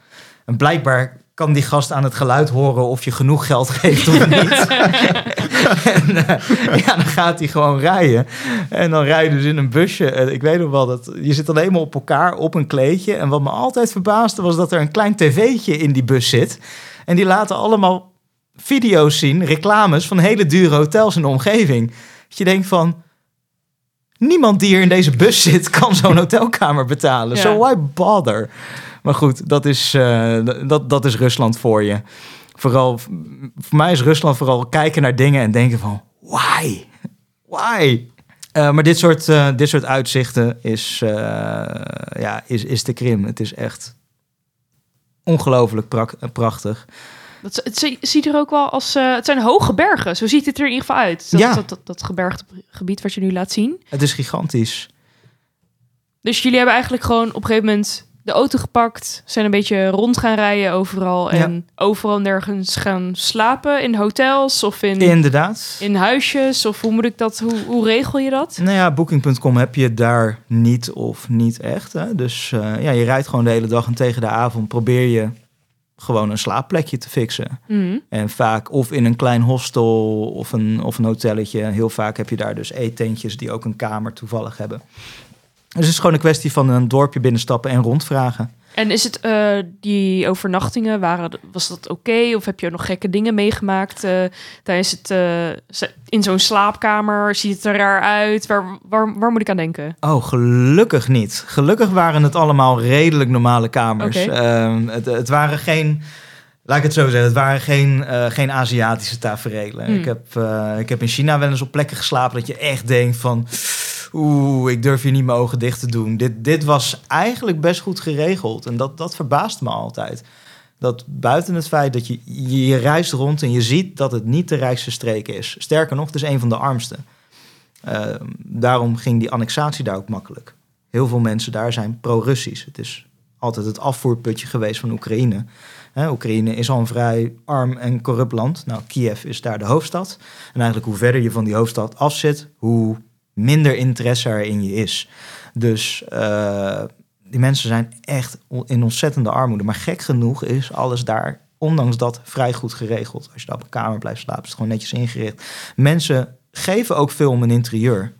En blijkbaar kan die gast aan het geluid horen of je genoeg geld geeft of niet. en eh, ja, dan gaat hij gewoon rijden. En dan rij je dus in een busje. Eh, ik weet nog wel dat je zit dan helemaal op elkaar op een kleedje. En wat me altijd verbaasde was dat er een klein tv'tje in die bus zit. En die laten allemaal video's zien, reclames van hele dure hotels in de omgeving. Dat je denkt van, niemand die hier in deze bus zit kan zo'n hotelkamer betalen. Ja. So why bother? Maar goed, dat is, eh, dat, dat is Rusland voor je. Vooral, voor mij is Rusland vooral kijken naar dingen en denken van, why? Why? Eh, maar dit soort, eh, dit soort uitzichten is, ja, is, is de Krim. Het is echt ongelooflijk prak- prachtig. Dat, het zie- ziet er ook wel als... het zijn hoge bergen, zo ziet het er in ieder geval uit. Dat, Ja. dat, dat, dat gebergte gebied wat je nu laat zien. Het is gigantisch. Dus jullie hebben eigenlijk gewoon op een gegeven moment de auto gepakt, zijn een beetje rond gaan rijden overal en overal nergens gaan slapen in hotels of in, Inderdaad. in huisjes of hoe moet ik dat, hoe, hoe regel je dat? Nou ja, Booking.com heb je daar niet of niet echt. Hè? Dus eh, ja, je rijdt gewoon de hele dag en tegen de avond probeer je gewoon een slaapplekje te fixen. Mhm. En vaak of in een klein hostel of een, of een hotelletje. Heel vaak heb je daar dus eetentjes die ook een kamer toevallig hebben. Dus het is gewoon een kwestie van een dorpje binnenstappen en rondvragen. En is het eh, die overnachtingen, waren, was dat oké? Of heb je nog gekke dingen meegemaakt eh, tijdens het, eh, in zo'n slaapkamer? Ziet het er raar uit? Waar, waar, waar moet ik aan denken? Oh, gelukkig niet. Gelukkig waren het allemaal redelijk normale kamers. Ehm, het, het waren geen, laat ik het zo zeggen, het waren geen, geen Aziatische taferelen. Hmm. Ik, heb, ik heb in China wel eens op plekken geslapen dat je echt denkt van... Oeh, ik durf hier niet mijn ogen dicht te doen. Dit, dit was eigenlijk best goed geregeld. En dat, dat verbaast me altijd. Dat buiten het feit dat je, je, je reist rond en je ziet dat het niet de rijkste streek is. Sterker nog, het is een van de armste. Ehm, daarom ging die annexatie daar ook makkelijk. Heel veel mensen daar zijn pro-Russisch. Het is altijd het afvoerputje geweest van Oekraïne. Oekraïne is al een vrij arm en corrupt land. Nou, Kiev is daar de hoofdstad. En eigenlijk hoe verder je van die hoofdstad afzit, hoe minder interesse er in je is. Dus eh, die mensen zijn echt in ontzettende armoede. Maar gek genoeg is alles daar, ondanks dat, vrij goed geregeld. Als je daar op een kamer blijft slapen, is het gewoon netjes ingericht. Mensen geven ook veel om een interieur.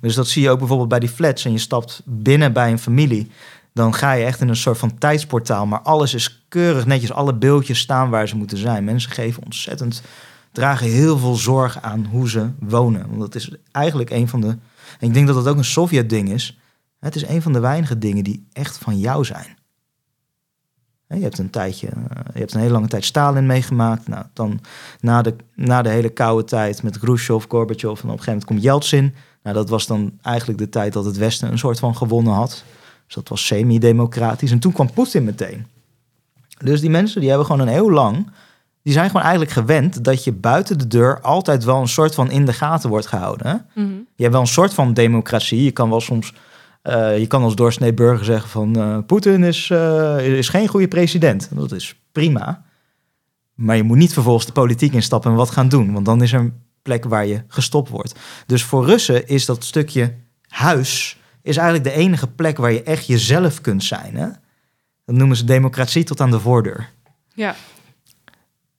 Dus dat zie je ook bijvoorbeeld bij die flats. En je stapt binnen bij een familie. Dan ga je echt in een soort van tijdsportaal. Maar alles is keurig netjes. Alle beeldjes staan waar ze moeten zijn. Mensen geven ontzettend, dragen heel veel zorg aan hoe ze wonen. Want dat is eigenlijk een van de. Ik denk dat dat ook een Sovjet-ding is. Het is een van de weinige dingen die echt van jou zijn. Je hebt een tijdje, eh, je hebt een hele lange tijd Stalin meegemaakt. Nou, dan na de, na de hele koude tijd met Khrushchev, Gorbachev en op een gegeven moment komt Yeltsin. Nou, dat was dan eigenlijk de tijd dat het Westen een soort van gewonnen had. Dus dat was semi-democratisch. En toen kwam Poetin meteen. Dus die mensen die hebben gewoon een eeuw lang... die zijn gewoon eigenlijk gewend dat je buiten de deur... altijd wel een soort van in de gaten wordt gehouden. Mhm. Je hebt wel een soort van democratie. Je kan wel soms... eh, je kan als doorsnee burger zeggen van... eh, Poetin is, eh, is geen goede president. Dat is prima. Maar je moet niet vervolgens de politiek instappen en wat gaan doen. Want dan is er een plek waar je gestopt wordt. Dus voor Russen is dat stukje huis... is eigenlijk de enige plek waar je echt jezelf kunt zijn. Hè? Dat noemen ze democratie tot aan de voordeur. Ja.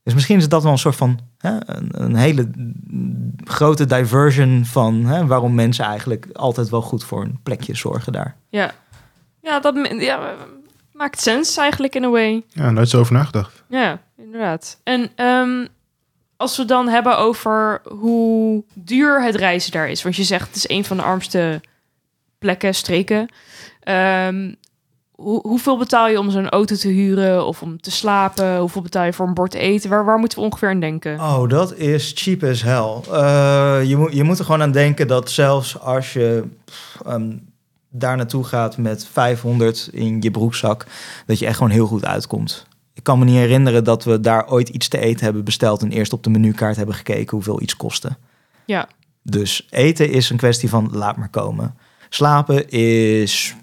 Dus misschien is dat wel een soort van hè, een, een hele grote diversion van hè, waarom mensen eigenlijk altijd wel goed voor een plekje zorgen daar. Ja, ja dat ja, maakt sens eigenlijk in a way. Ja, nooit zo over nagedacht. Ja, inderdaad. En ehm, als we dan hebben over hoe duur het reizen daar is. Want je zegt het is een van de armste plekken, streken. Ehm, hoe, hoeveel betaal je om zo'n auto te huren of om te slapen? Hoeveel betaal je voor een bord eten? Waar, waar moeten we ongeveer aan denken? Oh, dat is cheap as hell. Eh, je, moet, je moet er gewoon aan denken dat zelfs als je pff, ehm, daar naartoe gaat met 500 in je broekzak, dat je echt gewoon heel goed uitkomt. Ik kan me niet herinneren dat we daar ooit iets te eten hebben besteld en eerst op de menukaart hebben gekeken hoeveel iets kostte. Ja. Dus eten is een kwestie van laat maar komen. Slapen is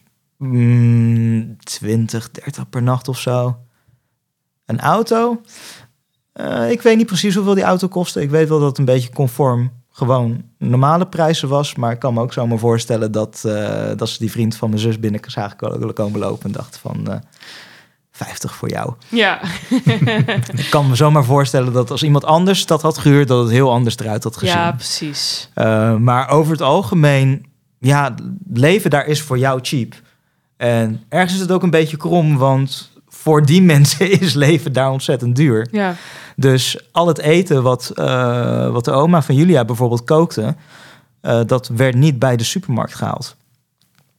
mm, 20, 30 per nacht of zo. Een auto? Eh, ik weet niet precies hoeveel die auto kostte. Ik weet wel dat het een beetje conform gewoon normale prijzen was. Maar ik kan me ook zomaar voorstellen dat, eh, dat ze die vriend van mijn zus binnen zagen ko- komen lopen en dacht van... eh 50 voor jou. Ja, Ik kan me zomaar voorstellen dat als iemand anders dat had gehuurd, dat het heel anders eruit had gezien. ja precies. Uh, maar over het algemeen, ja, leven daar is voor jou cheap. En ergens is het ook een beetje krom, want voor die mensen is leven daar ontzettend duur. Ja, Dus al het eten wat, eh, wat de oma van Julia bijvoorbeeld kookte, eh, dat werd niet bij de supermarkt gehaald.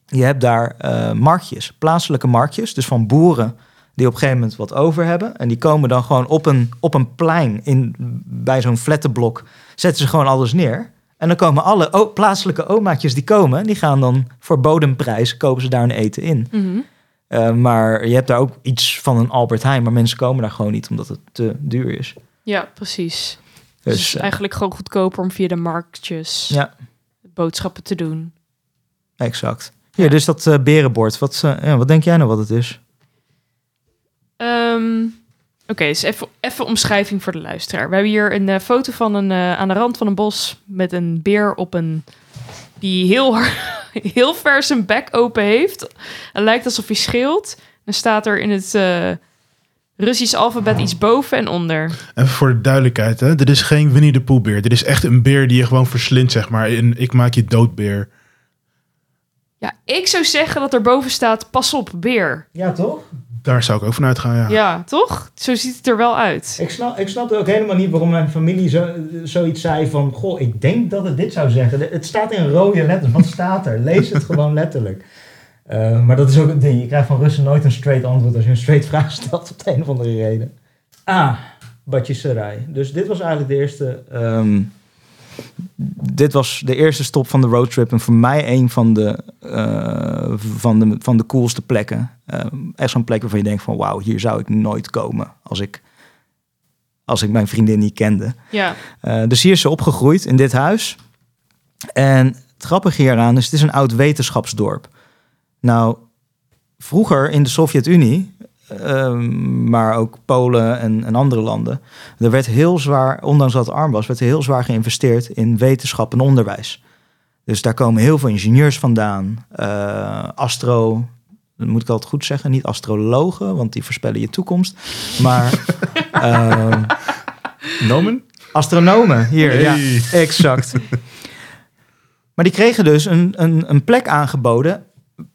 Je hebt daar eh, marktjes, plaatselijke marktjes, dus van boeren die op een gegeven moment wat over hebben. En die komen dan gewoon op een, op een plein in, bij zo'n flattenblok, zetten ze gewoon alles neer. En dan komen alle plaatselijke omaatjes die komen, die gaan dan voor bodemprijs, kopen ze daar een eten in. Mhm. Eh, maar je hebt daar ook iets van een Albert Heijn, maar mensen komen daar gewoon niet omdat het te duur is. ja precies. Dus, Dus, het is eigenlijk gewoon goedkoper om via de marktjes Ja. boodschappen te doen. Exact. Ja, dus dat eh, berenbord. Wat, eh, ja, wat denk jij nou wat het is? Ehm, Oké, dus even, even omschrijving voor de luisteraar. We hebben hier een eh, foto van een eh, aan de rand van een bos met een beer op een die heel hard, heel ver zijn bek open heeft. Het lijkt alsof hij scheelt. Dan staat er in het eh, Russisch alfabet iets boven en onder. Even voor de duidelijkheid, hè. dit is geen Winnie de Pooh beer. Dit is echt een beer die je gewoon verslindt, zeg maar. In ik maak je doodbeer. Ja, ik zou zeggen dat er boven staat: pas op, beer. Ja, toch? Daar zou ik ook van uitgaan, ja. Ja, toch? Zo ziet het er wel uit. Ik snap, ik snapte ook helemaal niet waarom mijn familie zo, zoiets zei van... Goh, ik denk dat het dit zou zeggen. Het staat in rode letters. Wat staat er? Lees het gewoon letterlijk. Eh, maar dat is ook het ding. Je krijgt van Russen nooit een straight antwoord als je een straight vraag stelt op de een of andere reden. Ah, Batje Sarai. Dus dit was eigenlijk de eerste... ehm, dit was de eerste stop van de roadtrip. En voor mij een van de, eh, van de, van de coolste plekken. Eh, echt zo'n plek waarvan je denkt van... Wauw, hier zou ik nooit komen als ik, als ik mijn vriendin niet kende. Ja, Eh, dus hier is ze opgegroeid in dit huis. En het grappige hieraan is, het is een oud wetenschapsdorp. Nou, vroeger in de Sovjet-Unie, ehm, maar ook Polen en, en andere landen, er werd heel zwaar, ondanks dat het arm was, werd er heel zwaar geïnvesteerd in wetenschap en onderwijs. Dus daar komen heel veel ingenieurs vandaan, eh, astro, moet ik altijd goed zeggen, niet astrologen, want die voorspellen je toekomst, maar ehm, Nomen? astronomen hier, Hey. ja, exact. Maar die kregen dus een, een, een plek aangeboden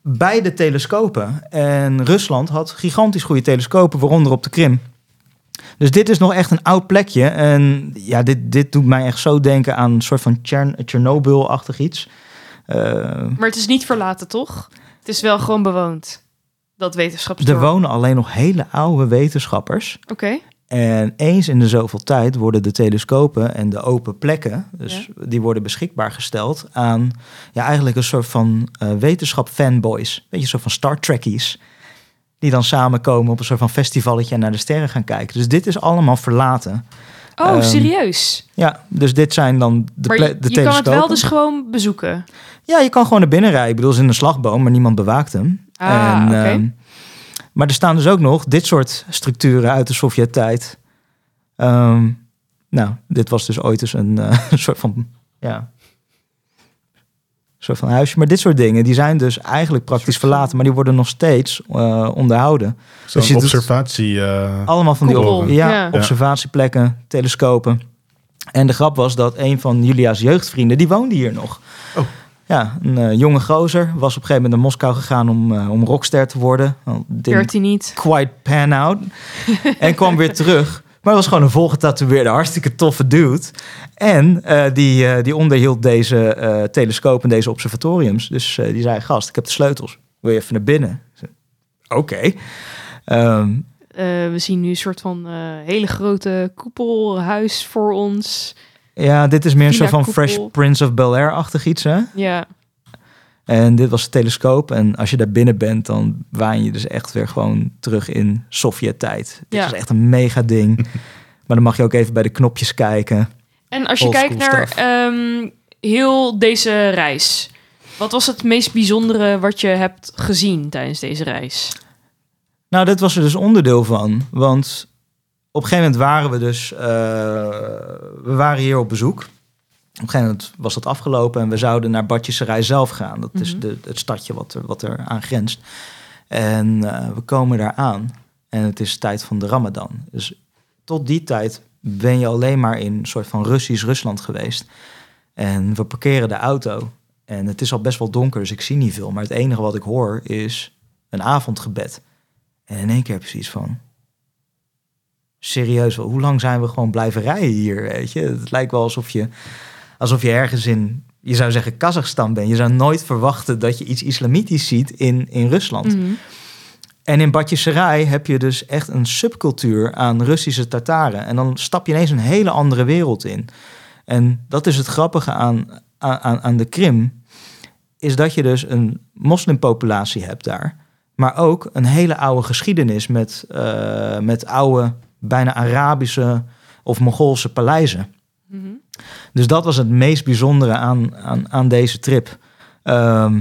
bij de telescopen. En Rusland had gigantisch goede telescopen, waaronder op de Krim. Dus dit is nog echt een oud plekje. En ja, dit, dit doet mij echt zo denken aan een soort van Chernobyl-achtig iets. Eh, maar het is niet verlaten, toch? Het is wel gewoon bewoond. Dat er wetenschapsdorp. wonen alleen nog hele oude wetenschappers. Oké. En eens in de zoveel tijd worden de telescopen en de open plekken, dus die worden beschikbaar gesteld aan ja, eigenlijk een soort van eh, wetenschap fanboys. Weet je, een soort van Star Trekkies. Die dan samenkomen op een soort van festivalletje en naar de sterren gaan kijken. Dus dit is allemaal verlaten. Oh, Ehm, serieus? Ja, dus dit zijn dan de, maar je, de je kan telescopen. het wel dus gewoon bezoeken. Ja, je kan gewoon naar binnen rijden. Ik bedoel, het is in een slagboom, maar niemand bewaakt hem. Ah, oké. ehm, maar er staan dus ook nog dit soort structuren uit de Sovjet-tijd. Ehm, nou, dit was dus ooit eens een eh, soort van, ja, soort van huisje. Maar dit soort dingen, die zijn dus eigenlijk praktisch verlaten, maar die worden nog steeds eh, onderhouden. Zo'n Dus je doet- observatie. eh, Allemaal van die ja, ja. observatieplekken, telescopen. En de grap was dat een van Julia's jeugdvrienden, die woonde hier nog. Oh. Ja, een eh, jonge gozer. Was op een gegeven moment naar Moskou gegaan om, eh, om rockster te worden. Werd hij niet. quite pan out. en kwam weer terug. Maar was gewoon een volgetatoeëerde, hartstikke toffe dude. En eh, die, die onderhield deze telescoop en deze observatoriums. Dus die zei, gast, ik heb de sleutels. Wil je even naar binnen? Oké. Ehm, Eh, we zien nu een soort van hele grote koepelhuis voor ons. Ja, dit is meer een soort van. Fresh Prince of Bel-Air-achtig iets, hè? Ja, En dit was de telescoop. En als je daar binnen bent, dan waan je dus echt weer gewoon terug in Sovjet-tijd. Dit Ja. is echt een mega ding. maar dan mag je ook even bij de knopjes kijken. En als je Old kijkt naar ehm, heel deze reis. Wat was het meest bijzondere wat je hebt gezien tijdens deze reis? Nou, dit was er dus onderdeel van. Want op een gegeven moment waren we dus... eh, we waren hier op bezoek. Op een gegeven moment was dat afgelopen... en we zouden naar Badjesserij zelf gaan. Dat is Mhm. de, het stadje wat er, wat er aan grenst. En eh, we komen daar aan. En het is tijd van de Ramadan. Dus tot die tijd ben je alleen maar in een soort van Russisch Rusland geweest. En we parkeren de auto. En het is al best wel donker, dus ik zie niet veel. Maar het enige wat ik hoor is een avondgebed. En in één keer heb je zoiets van... Serieus, hoe lang zijn we gewoon blijven rijden hier, weet je? Het lijkt wel alsof je, alsof je ergens in... Je zou zeggen Kazachstan bent. Je zou nooit verwachten dat je iets islamitisch ziet in, in Rusland. Mhm. En in Batjeserij heb je dus echt een subcultuur aan Russische Tataren. En dan stap je ineens een hele andere wereld in. En dat is het grappige aan, aan, aan de Krim. Is dat je dus een moslimpopulatie hebt daar. Maar ook een hele oude geschiedenis met, eh, met oude, bijna Arabische of Mongoolse paleizen. Mhm. Dus dat was het meest bijzondere aan, aan, aan deze trip. Ehm,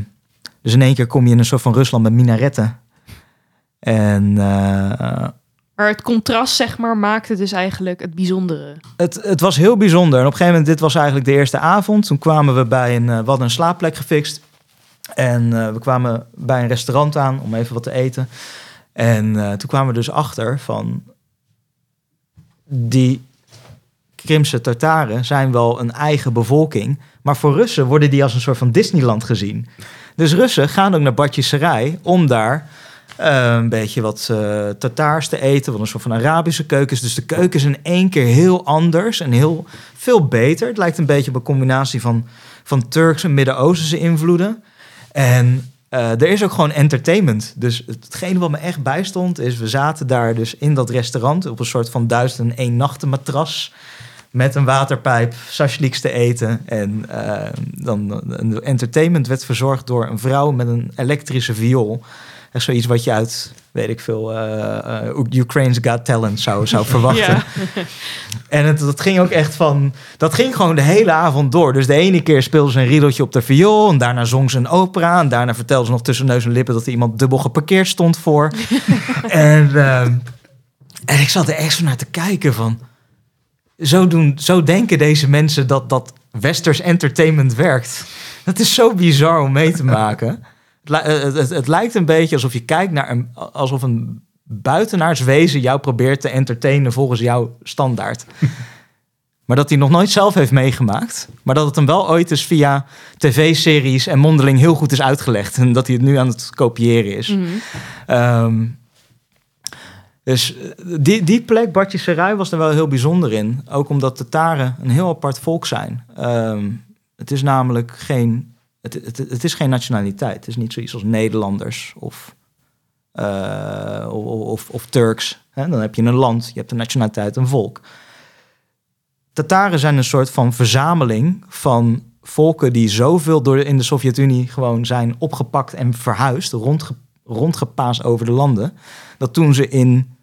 Dus in één keer kom je in een soort van Rusland met minaretten. En eh, Maar het contrast, zeg maar, maakte dus eigenlijk het bijzondere. het, het was heel bijzonder. En op een gegeven moment, dit was eigenlijk de eerste avond. Toen kwamen we bij een, eh, we hadden een slaapplek gefixt. En eh, we kwamen bij een restaurant aan om even wat te eten. En toen kwamen we dus achter van die Krimse Tartaren zijn wel een eigen bevolking. Maar voor Russen worden die als een soort van Disneyland gezien. Dus Russen gaan ook naar Batjisserij om daar eh, een beetje wat Tataars te eten. Wat een soort van Arabische keuken. Dus de keuken is in één keer heel anders en heel veel beter. Het lijkt een beetje op een combinatie van, van Turkse en Midden-Oosterse invloeden. En eh, er is ook gewoon entertainment. Dus hetgene wat me echt bijstond is... we zaten daar dus in dat restaurant... op een soort van duizend en nachten matras... met een waterpijp, sashliks te eten. En eh, dan de entertainment werd verzorgd door een vrouw... met een elektrische viool. Echt zoiets wat je uit, weet ik veel... eh eh, Ukraine's Got Talent zou, zou verwachten. En het, dat ging ook echt van... Dat ging gewoon de hele avond door. Dus de ene keer speelde ze een riedeltje op de viool... en daarna zong ze een opera... en daarna vertelde ze nog tussen neus en lippen... dat er iemand dubbel geparkeerd stond voor. en, ehm, en ik zat er echt zo naar te kijken van... Zo, doen, zo denken deze mensen dat, dat westers entertainment werkt. Dat is zo bizar om mee te maken. Het, eh, het, lijkt een beetje alsof je kijkt naar een... alsof een buitenaards wezen jou probeert te entertainen volgens jouw standaard. maar dat hij nog nooit zelf heeft meegemaakt. Maar dat het hem wel ooit eens via tv-series en mondeling heel goed is uitgelegd. En dat hij het nu aan het kopiëren is. Mhm. Ehm, dus eh, die, die plek, Bartje Serai, was er wel heel bijzonder in. Ook omdat de Taren een heel apart volk zijn. Ehm, het is namelijk geen, het, is geen nationaliteit. Het is niet zoiets als Nederlanders of, eh, of, of, Turks. Dan heb je een land, je hebt een nationaliteit, een volk. Tataren zijn een soort van verzameling van volken die zoveel door in de Sovjet-Unie gewoon zijn opgepakt en verhuisd, rondge, rondgepaasd over de landen, dat toen ze in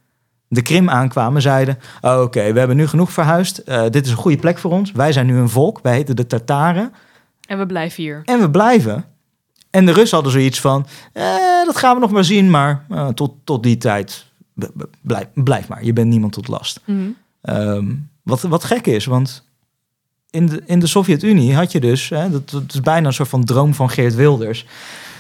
de Krim aankwamen, zeiden: oh, Oké, we hebben nu genoeg verhuisd. Eh, dit is een goede plek voor ons. Wij zijn nu een volk. Wij heten de Tataren. En we blijven hier. En we blijven. En de Russen hadden zoiets van: eh, Dat gaan we nog maar zien. Maar eh, tot, tot die tijd, blijf, blijf maar. Je bent niemand tot last. Mhm. Ehm, wat, wat gek is, want in de, in de Sovjet-Unie had je dus, hè, dat, dat is bijna een soort van droom van Geert Wilders.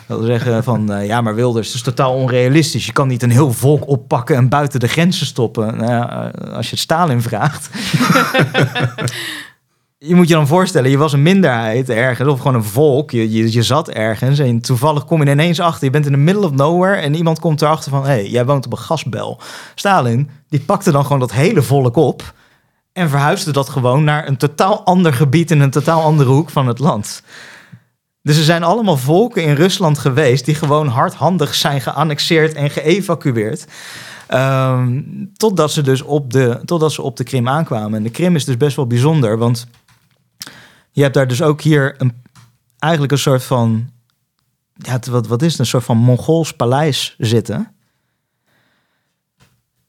Dat wil zeggen van, eh, ja, maar Wilders is totaal onrealistisch. Je kan niet een heel volk oppakken en buiten de grenzen stoppen. Nou ja, eh, als je het Stalin vraagt. je moet je dan voorstellen, je was een minderheid ergens, of gewoon een volk. Je, je, je zat ergens en toevallig kom je ineens achter. Je bent in the middle of nowhere en iemand komt erachter van... hé, hey, jij woont op een gasbel. Stalin, die pakte dan gewoon dat hele volk op... en verhuisde dat gewoon naar een totaal ander gebied... in een totaal andere hoek van het land. Dus er zijn allemaal volken in Rusland geweest... die gewoon hardhandig zijn geannexeerd en geëvacueerd... Ehm, totdat, ze dus op de, totdat ze op de Krim aankwamen. En de Krim is dus best wel bijzonder, want je hebt daar dus ook hier een, eigenlijk een soort van, ja, wat, wat is het, een soort van Mongools paleis zitten.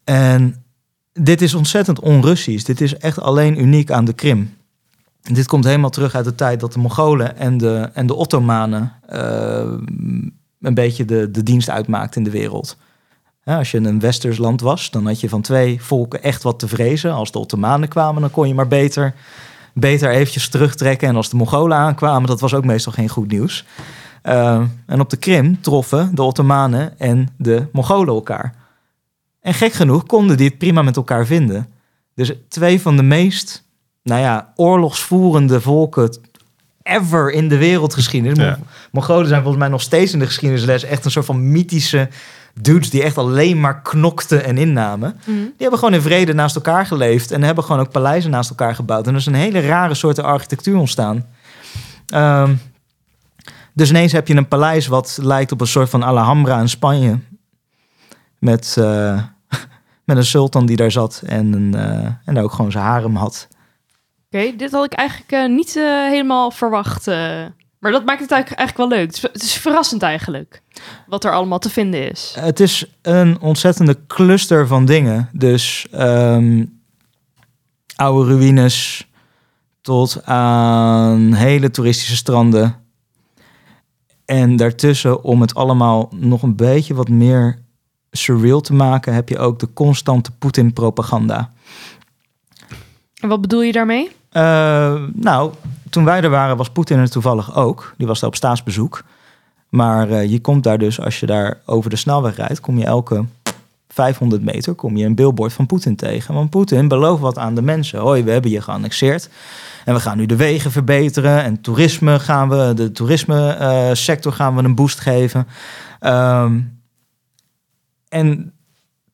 En dit is ontzettend on-Russisch. Dit is echt alleen uniek aan de Krim. Dit komt helemaal terug uit de tijd dat de Mongolen en de, en de Ottomanen eh, een beetje de, de dienst uitmaakten in de wereld. Ja, als je een westers land was, dan had je van twee volken echt wat te vrezen. Als de Ottomanen kwamen, dan kon je maar beter, beter eventjes terugtrekken. En als de Mongolen aankwamen, dat was ook meestal geen goed nieuws. Uh, en op de Krim troffen de Ottomanen en de Mongolen elkaar. En gek genoeg konden die het prima met elkaar vinden. Dus twee van de meest, nou ja, oorlogsvoerende volken ever in de wereldgeschiedenis. Ja. Mongolen zijn volgens mij nog steeds in de geschiedenisles echt een soort van mythische dudes die echt alleen maar knokten en innamen. Mhm. Die hebben gewoon in vrede naast elkaar geleefd en hebben gewoon ook paleizen naast elkaar gebouwd. En er is een hele rare soort architectuur ontstaan. Ehm, dus ineens heb je een paleis wat lijkt op een soort van Alhambra in Spanje. Met, eh, met een sultan die daar zat en, een, eh, en daar ook gewoon zijn harem had. Oké, dit had ik eigenlijk eh, niet eh, helemaal verwacht. eh. maar dat maakt het eigenlijk, wel leuk. Het is, het is verrassend eigenlijk. Wat er allemaal te vinden is. Het is een ontzettende cluster van dingen. Dus ehm, oude ruïnes tot aan hele toeristische stranden. En daartussen, om het allemaal nog een beetje wat meer surreal te maken, heb je ook de constante Poetin-propaganda. En wat bedoel je daarmee? Uh, nou, toen wij er waren, was Poetin er toevallig ook. Die was daar op staatsbezoek. Maar uh, je komt daar dus, als je daar over de snelweg rijdt, kom je elke 500 meter kom je een billboard van Poetin tegen. Want Poetin belooft wat aan de mensen. Hoi, we hebben je geannexeerd. En we gaan nu de wegen verbeteren. En toerisme gaan we, de toerisme uh, sector gaan we een boost geven. Um, en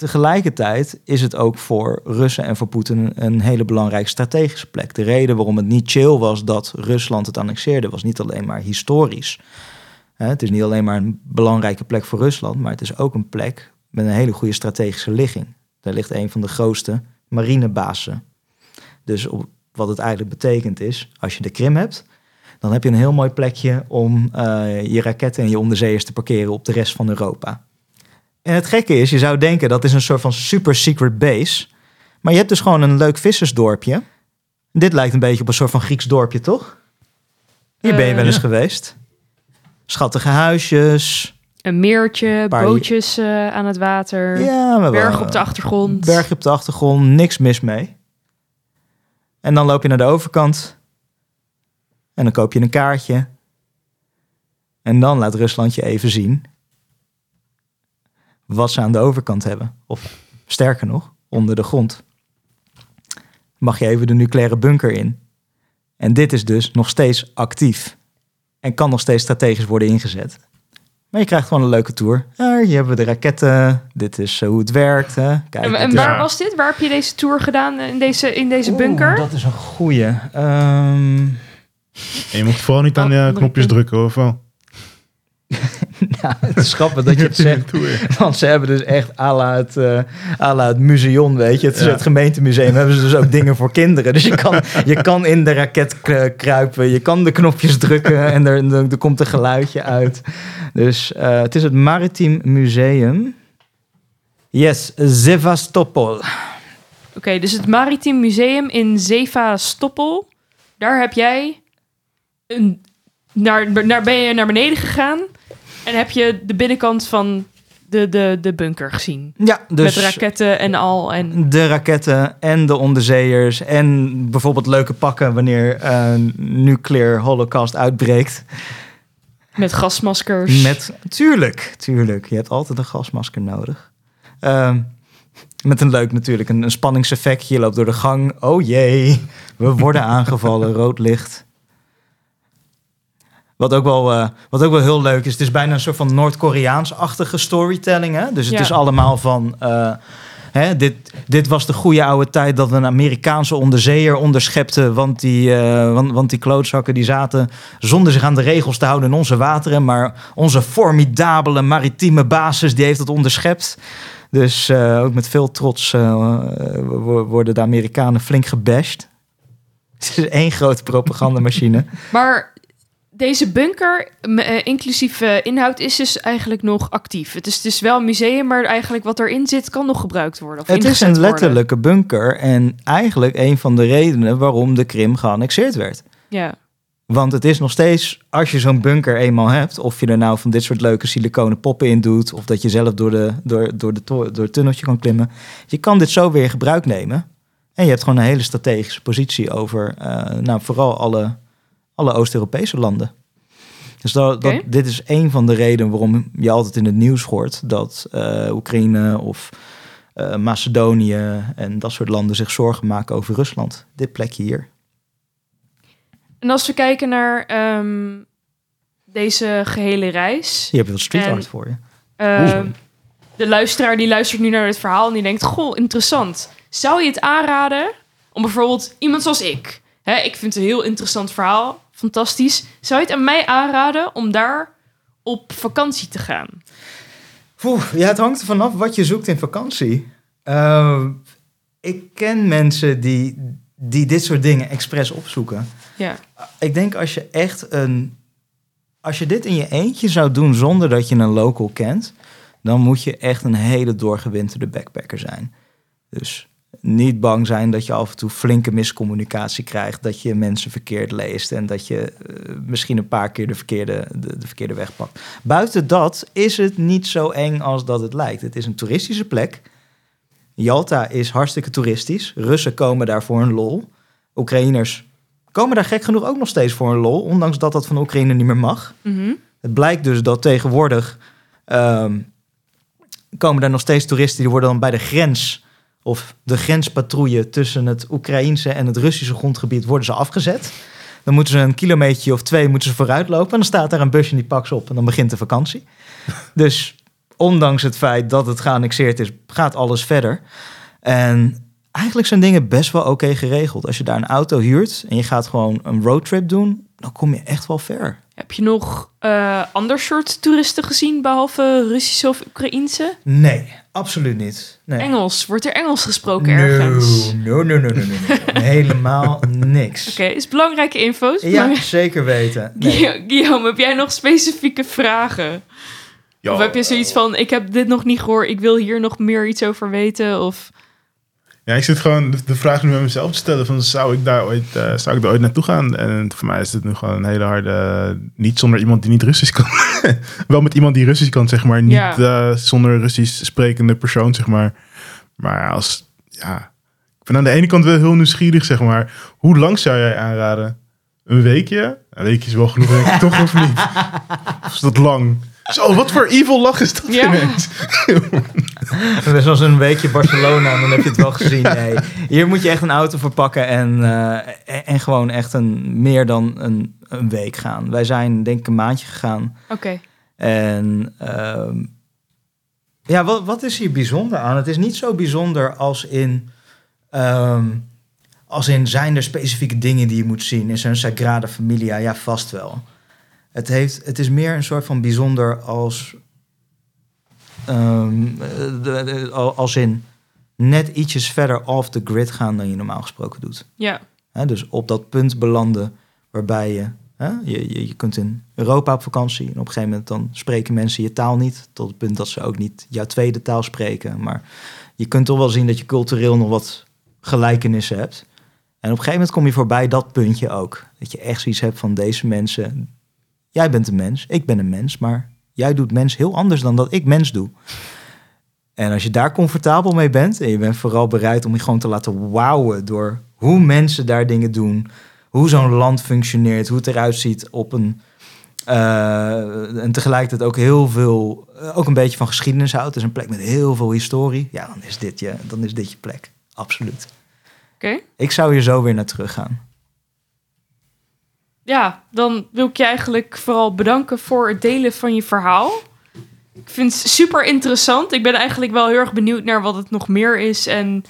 tegelijkertijd is het ook voor Russen en voor Poetin een hele belangrijke strategische plek. De reden waarom het niet chill was dat Rusland het annexeerde, was niet alleen maar historisch. Het is niet alleen maar een belangrijke plek voor Rusland, maar het is ook een plek met een hele goede strategische ligging. Daar ligt een van de grootste marinebasen. Dus wat het eigenlijk betekent is, als je de Krim hebt, dan heb je een heel mooi plekje om uh, je raketten en je onderzeeërs te parkeren op de rest van Europa. En het gekke is, je zou denken dat is een soort van super secret base. Maar je hebt dus gewoon een leuk vissersdorpje. Dit lijkt een beetje op een soort van Grieks dorpje, toch? Hier ben je wel eens geweest. Schattige huisjes. Een meertje, Paar- bootjes eh, aan het water, Ja, maar wel- bergen op de achtergrond. Bergje op de achtergrond, niks mis mee. En dan loop je naar de overkant. En dan koop je een kaartje. En dan laat Rusland je even zien wat ze aan de overkant hebben. Of sterker nog, onder de grond. Mag je even de nucleaire bunker in. En dit is dus nog steeds actief. En kan nog steeds strategisch worden ingezet. Maar je krijgt gewoon een leuke tour. Ja, hier hebben we de raketten. Dit is eh, hoe het werkt. Hè. Kijk, En, is- waar was dit? Waar heb je deze tour gedaan eh, in deze, in deze bunker? Oeh, dat is een goeie. Ehm, En je mocht vooral niet aan Oh, de andere knopjes kant. drukken, of wel? Ja, het is grappig dat je het zegt. Want ze hebben dus echt à la het, eh à la het museum, weet je. Het, is Ja. het gemeentemuseum hebben ze dus ook dingen voor kinderen. Dus je kan, je kan in de raket kruipen. Je kan de knopjes drukken en er, er, er komt een geluidje uit. Dus eh, het is het Maritiem Museum. Yes, Sevastopol. Oké, dus het Maritiem Museum in Sevastopol. Daar heb jij een, naar, naar, ben je naar beneden gegaan en heb je de binnenkant van de, de, de bunker gezien. Ja, dus... Met raketten en al. En, De raketten en de onderzeeërs en bijvoorbeeld leuke pakken wanneer eh nuclear holocaust uitbreekt. met gasmaskers. Met, tuurlijk, tuurlijk. Je hebt altijd een gasmasker nodig. Ehm, met een leuk natuurlijk, een, een spanningseffect. Je loopt door de gang. Oh jee, we worden aangevallen. Rood licht. Wat ook, wel, eh, wat ook wel heel leuk is, het is bijna een soort van Noord-Koreaans-achtige storytelling. Hè? Dus het Ja. is allemaal van... eh, Hè, dit, dit was de goede oude tijd dat een Amerikaanse onderzeeër onderschepte. Want die, eh, want, want die klootzakken die zaten zonder zich aan de regels te houden in onze wateren. Maar onze formidabele maritieme basis die heeft het onderschept. Dus ook met veel trots wo- worden de Amerikanen flink gebashed. Het is één grote propagandamachine. Maar deze bunker, eh, inclusief eh, inhoud, is dus eigenlijk nog actief. Het is, het is wel een museum, maar eigenlijk wat erin zit kan nog gebruikt worden. Of Het is een worden. letterlijke bunker en eigenlijk een van de redenen waarom de Krim geannexeerd werd. Ja. Want het is nog steeds, als je zo'n bunker eenmaal hebt, of je er nou van dit soort leuke siliconen poppen in doet, of dat je zelf door, de, door, door, de, door het tunneltje kan klimmen, je kan dit zo weer gebruik nemen. En je hebt gewoon een hele strategische positie over, eh, nou, vooral alle, alle Oost-Europese landen. Dus dat, dit is een van de redenen waarom je altijd in het nieuws hoort dat eh, Oekraïne of eh, Macedonië en dat soort landen zich zorgen maken over Rusland. Dit plekje hier. En als we kijken naar ehm, deze gehele reis. Hier heb je wat street En- art voor je. ehm, de luisteraar die luistert nu naar het verhaal en die denkt: Goh, interessant. Zou je het aanraden om bijvoorbeeld iemand zoals ik? Hè, ik vind het een heel interessant verhaal, fantastisch. Zou je het aan mij aanraden om daar op vakantie te gaan? Oeh, ja, het hangt er vanaf wat je zoekt in vakantie. Eh, ik ken mensen die, die dit soort dingen expres opzoeken. Ja. Ik denk als je echt een... Als je dit in je eentje zou doen zonder dat je een local kent... dan moet je echt een hele doorgewinterde backpacker zijn. Dus Niet bang zijn dat je af en toe flinke miscommunicatie krijgt. Dat je mensen verkeerd leest en dat je eh, misschien een paar keer de verkeerde, de, de verkeerde weg pakt. Buiten dat is het niet zo eng als dat het lijkt. Het is een toeristische plek. Jalta is hartstikke toeristisch. Russen komen daar voor een lol. Oekraïners komen daar gek genoeg ook nog steeds voor een lol. Ondanks dat dat van Oekraïne niet meer mag. Mhm. Het blijkt dus dat tegenwoordig ehm, komen er nog steeds toeristen die worden dan bij de grens of de grenspatrouille tussen het Oekraïense en het Russische grondgebied worden ze afgezet. Dan moeten ze een kilometer of twee moeten ze vooruit lopen en dan staat daar een busje en die pakt ze op en dan begint de vakantie. dus ondanks het feit dat het geannexeerd is, gaat alles verder. En eigenlijk zijn dingen best wel oké geregeld. Als je daar een auto huurt en je gaat gewoon een roadtrip doen, dan kom je echt wel ver. Heb je nog eh ander soort toeristen gezien, behalve Russische of Oekraïense? Nee, absoluut niet. Nee. Engels. Wordt er Engels gesproken ergens? No, no, no, no, no. Helemaal niks. Oké, is belangrijke info's. Ja, zeker weten. Nee. Guillaume, Guillaume, heb jij nog specifieke vragen? Ja, of heb je zoiets van, ik heb dit nog niet gehoord, ik wil hier nog meer iets over weten? Of... Ja, ik zit gewoon de, vraag nu met mezelf te stellen: van, zou, ik daar ooit, eh, zou ik daar ooit naartoe gaan? En voor mij is het nu gewoon een hele harde. niet zonder iemand die niet Russisch kan. Wel met iemand die Russisch kan, zeg maar. Niet Ja. eh, zonder Russisch sprekende persoon, zeg maar. Maar als. Ja. Ik ben aan de ene kant wel heel nieuwsgierig, zeg maar. Hoe lang zou jij aanraden? Een weekje? Een weekje is wel genoeg, denk ik, toch of niet? Of is dat lang? Zo, wat voor evil lach is dat Ja. ineens? Dus als een weekje Barcelona, dan heb je het wel gezien. Nee. Hier moet je echt een auto verpakken en, eh, en, en gewoon echt een, meer dan een, een week gaan. Wij zijn denk ik een maandje gegaan. Oké, En ehm, ja, wat, wat is hier bijzonder aan? Het is niet zo bijzonder als in, ehm, als in zijn er specifieke dingen die je moet zien. Is er een Sagrada Familia? Ja, vast wel. Het, heeft, het is meer een soort van bijzonder als, ehm, de- de- als in net ietsjes verder off the grid gaan dan je normaal gesproken doet. ja. Dus op dat punt belanden waarbij je, hè, je, je, je kunt in Europa op vakantie en op een gegeven moment dan spreken mensen je taal niet, tot het punt dat ze ook niet jouw tweede taal spreken. Maar je kunt toch wel zien dat je cultureel nog wat gelijkenissen hebt. En op een gegeven moment kom je voorbij dat puntje ook. Dat je echt zoiets hebt van deze mensen. Jij bent een mens, ik ben een mens, maar jij doet mens heel anders dan dat ik mens doe. En als je daar comfortabel mee bent en je bent vooral bereid om je gewoon te laten wouwen door hoe mensen daar dingen doen, hoe zo'n land functioneert, hoe het eruit ziet op een. eh, en tegelijkertijd ook heel veel, eh, ook een beetje van geschiedenis houdt. Het is een plek met heel veel historie. Ja, dan is dit je, dan is dit je plek. Absoluut. Oké. Ik zou hier zo weer naar terug gaan. Ja, dan wil ik je eigenlijk vooral bedanken voor het delen van je verhaal. Ik vind het super interessant. Ik ben eigenlijk wel heel erg benieuwd naar wat het nog meer is. En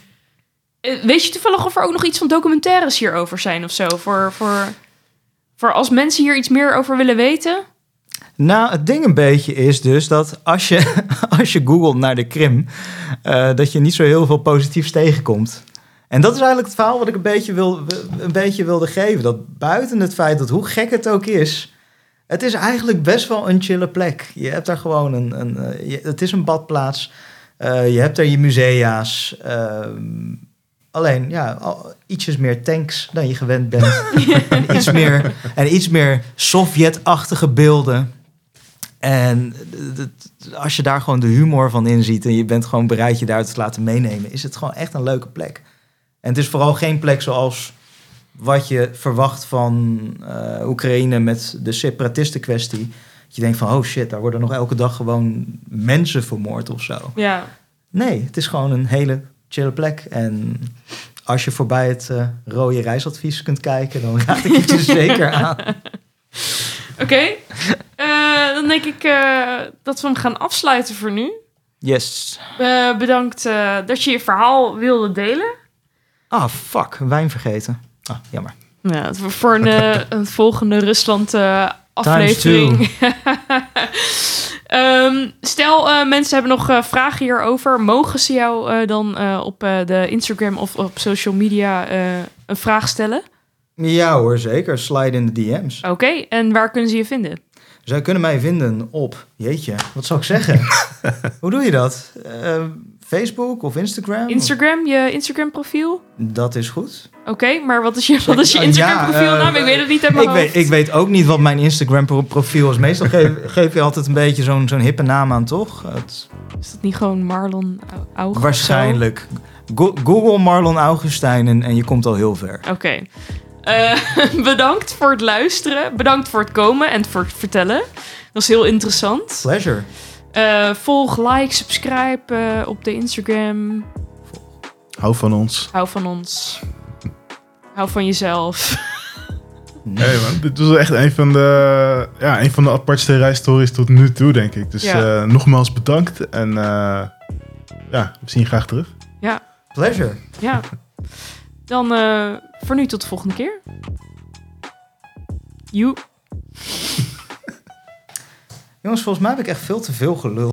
eh, weet je toevallig of er ook nog iets van documentaires hierover zijn of zo? Voor, voor, voor als mensen hier iets meer over willen weten? Nou, het ding een beetje is dus dat als je, als je googelt naar de Krim, eh, dat je niet zo heel veel positiefs tegenkomt. En dat is eigenlijk het verhaal wat ik een beetje, wil, een beetje wilde geven. Dat buiten het feit dat hoe gek het ook is, het is eigenlijk best wel een chille plek. Je hebt daar gewoon een, een eh, je- het is een badplaats. Eh, je hebt daar je musea's. ehm, alleen, ja, al- ietsjes meer tanks dan je gewend bent. en, iets meer, en iets meer Sovjet-achtige beelden. En als je daar gewoon de humor van inziet en je bent gewoon bereid je daar te laten meenemen, is het gewoon echt een leuke plek. En het is vooral geen plek zoals wat je verwacht van eh, Oekraïne met de separatisten-kwestie. Dat je denkt van, oh shit, daar worden nog elke dag gewoon mensen vermoord of zo. Ja, Nee, het is gewoon een hele chille plek. En als je voorbij het eh, rode reisadvies kunt kijken, dan raad ik het je zeker aan. oké. Eh, dan denk ik eh, dat we hem gaan afsluiten voor nu. Yes. Eh, bedankt eh, dat je je verhaal wilde delen. Ah, fuck, wijn vergeten. Ah, jammer. Ja, voor een, eh, een volgende Rusland eh, aflevering. Ehm, stel, eh, mensen hebben nog eh, vragen hierover. Mogen ze jou eh, dan eh, op eh, de Instagram of op social media eh, een vraag stellen? Ja hoor, zeker. Slide in de DM's. Oké, en waar kunnen ze je vinden? Zij kunnen mij vinden op, jeetje, wat zou ik zeggen? Hoe doe je dat? Eh, Facebook of Instagram? Instagram, je Instagram profiel? Dat is goed. Oké, maar wat is je, wat is je Instagram profiel eh? Ik weet het niet uit mijn Ik hoofd. weet, ik weet ook niet wat mijn Instagram pro- profiel is. Meestal geef, geef je altijd een beetje zo'n zo'n hippe naam aan, toch? Het, Is dat niet gewoon Marlon Au- August? of zo? waarschijnlijk. Go- Google Marlon Augustijn en, en je komt al heel ver. Oké. Eh, bedankt voor het luisteren. Bedankt voor het komen en voor het vertellen. Dat is heel interessant. Pleasure. Eh, volg, like, subscribe eh, op de Instagram. Hou van ons. Hou van ons. Hou van jezelf. Nee. Hey man, dit was echt een van de, ja, een van de apartste reisstories tot nu toe, denk ik. Dus Ja. eh, nogmaals bedankt. En eh, ja, we zien je graag terug. Pleasure. Ja. Dan eh, voor nu tot de volgende keer. Joe. Jongens, volgens mij heb ik echt veel te veel gelul.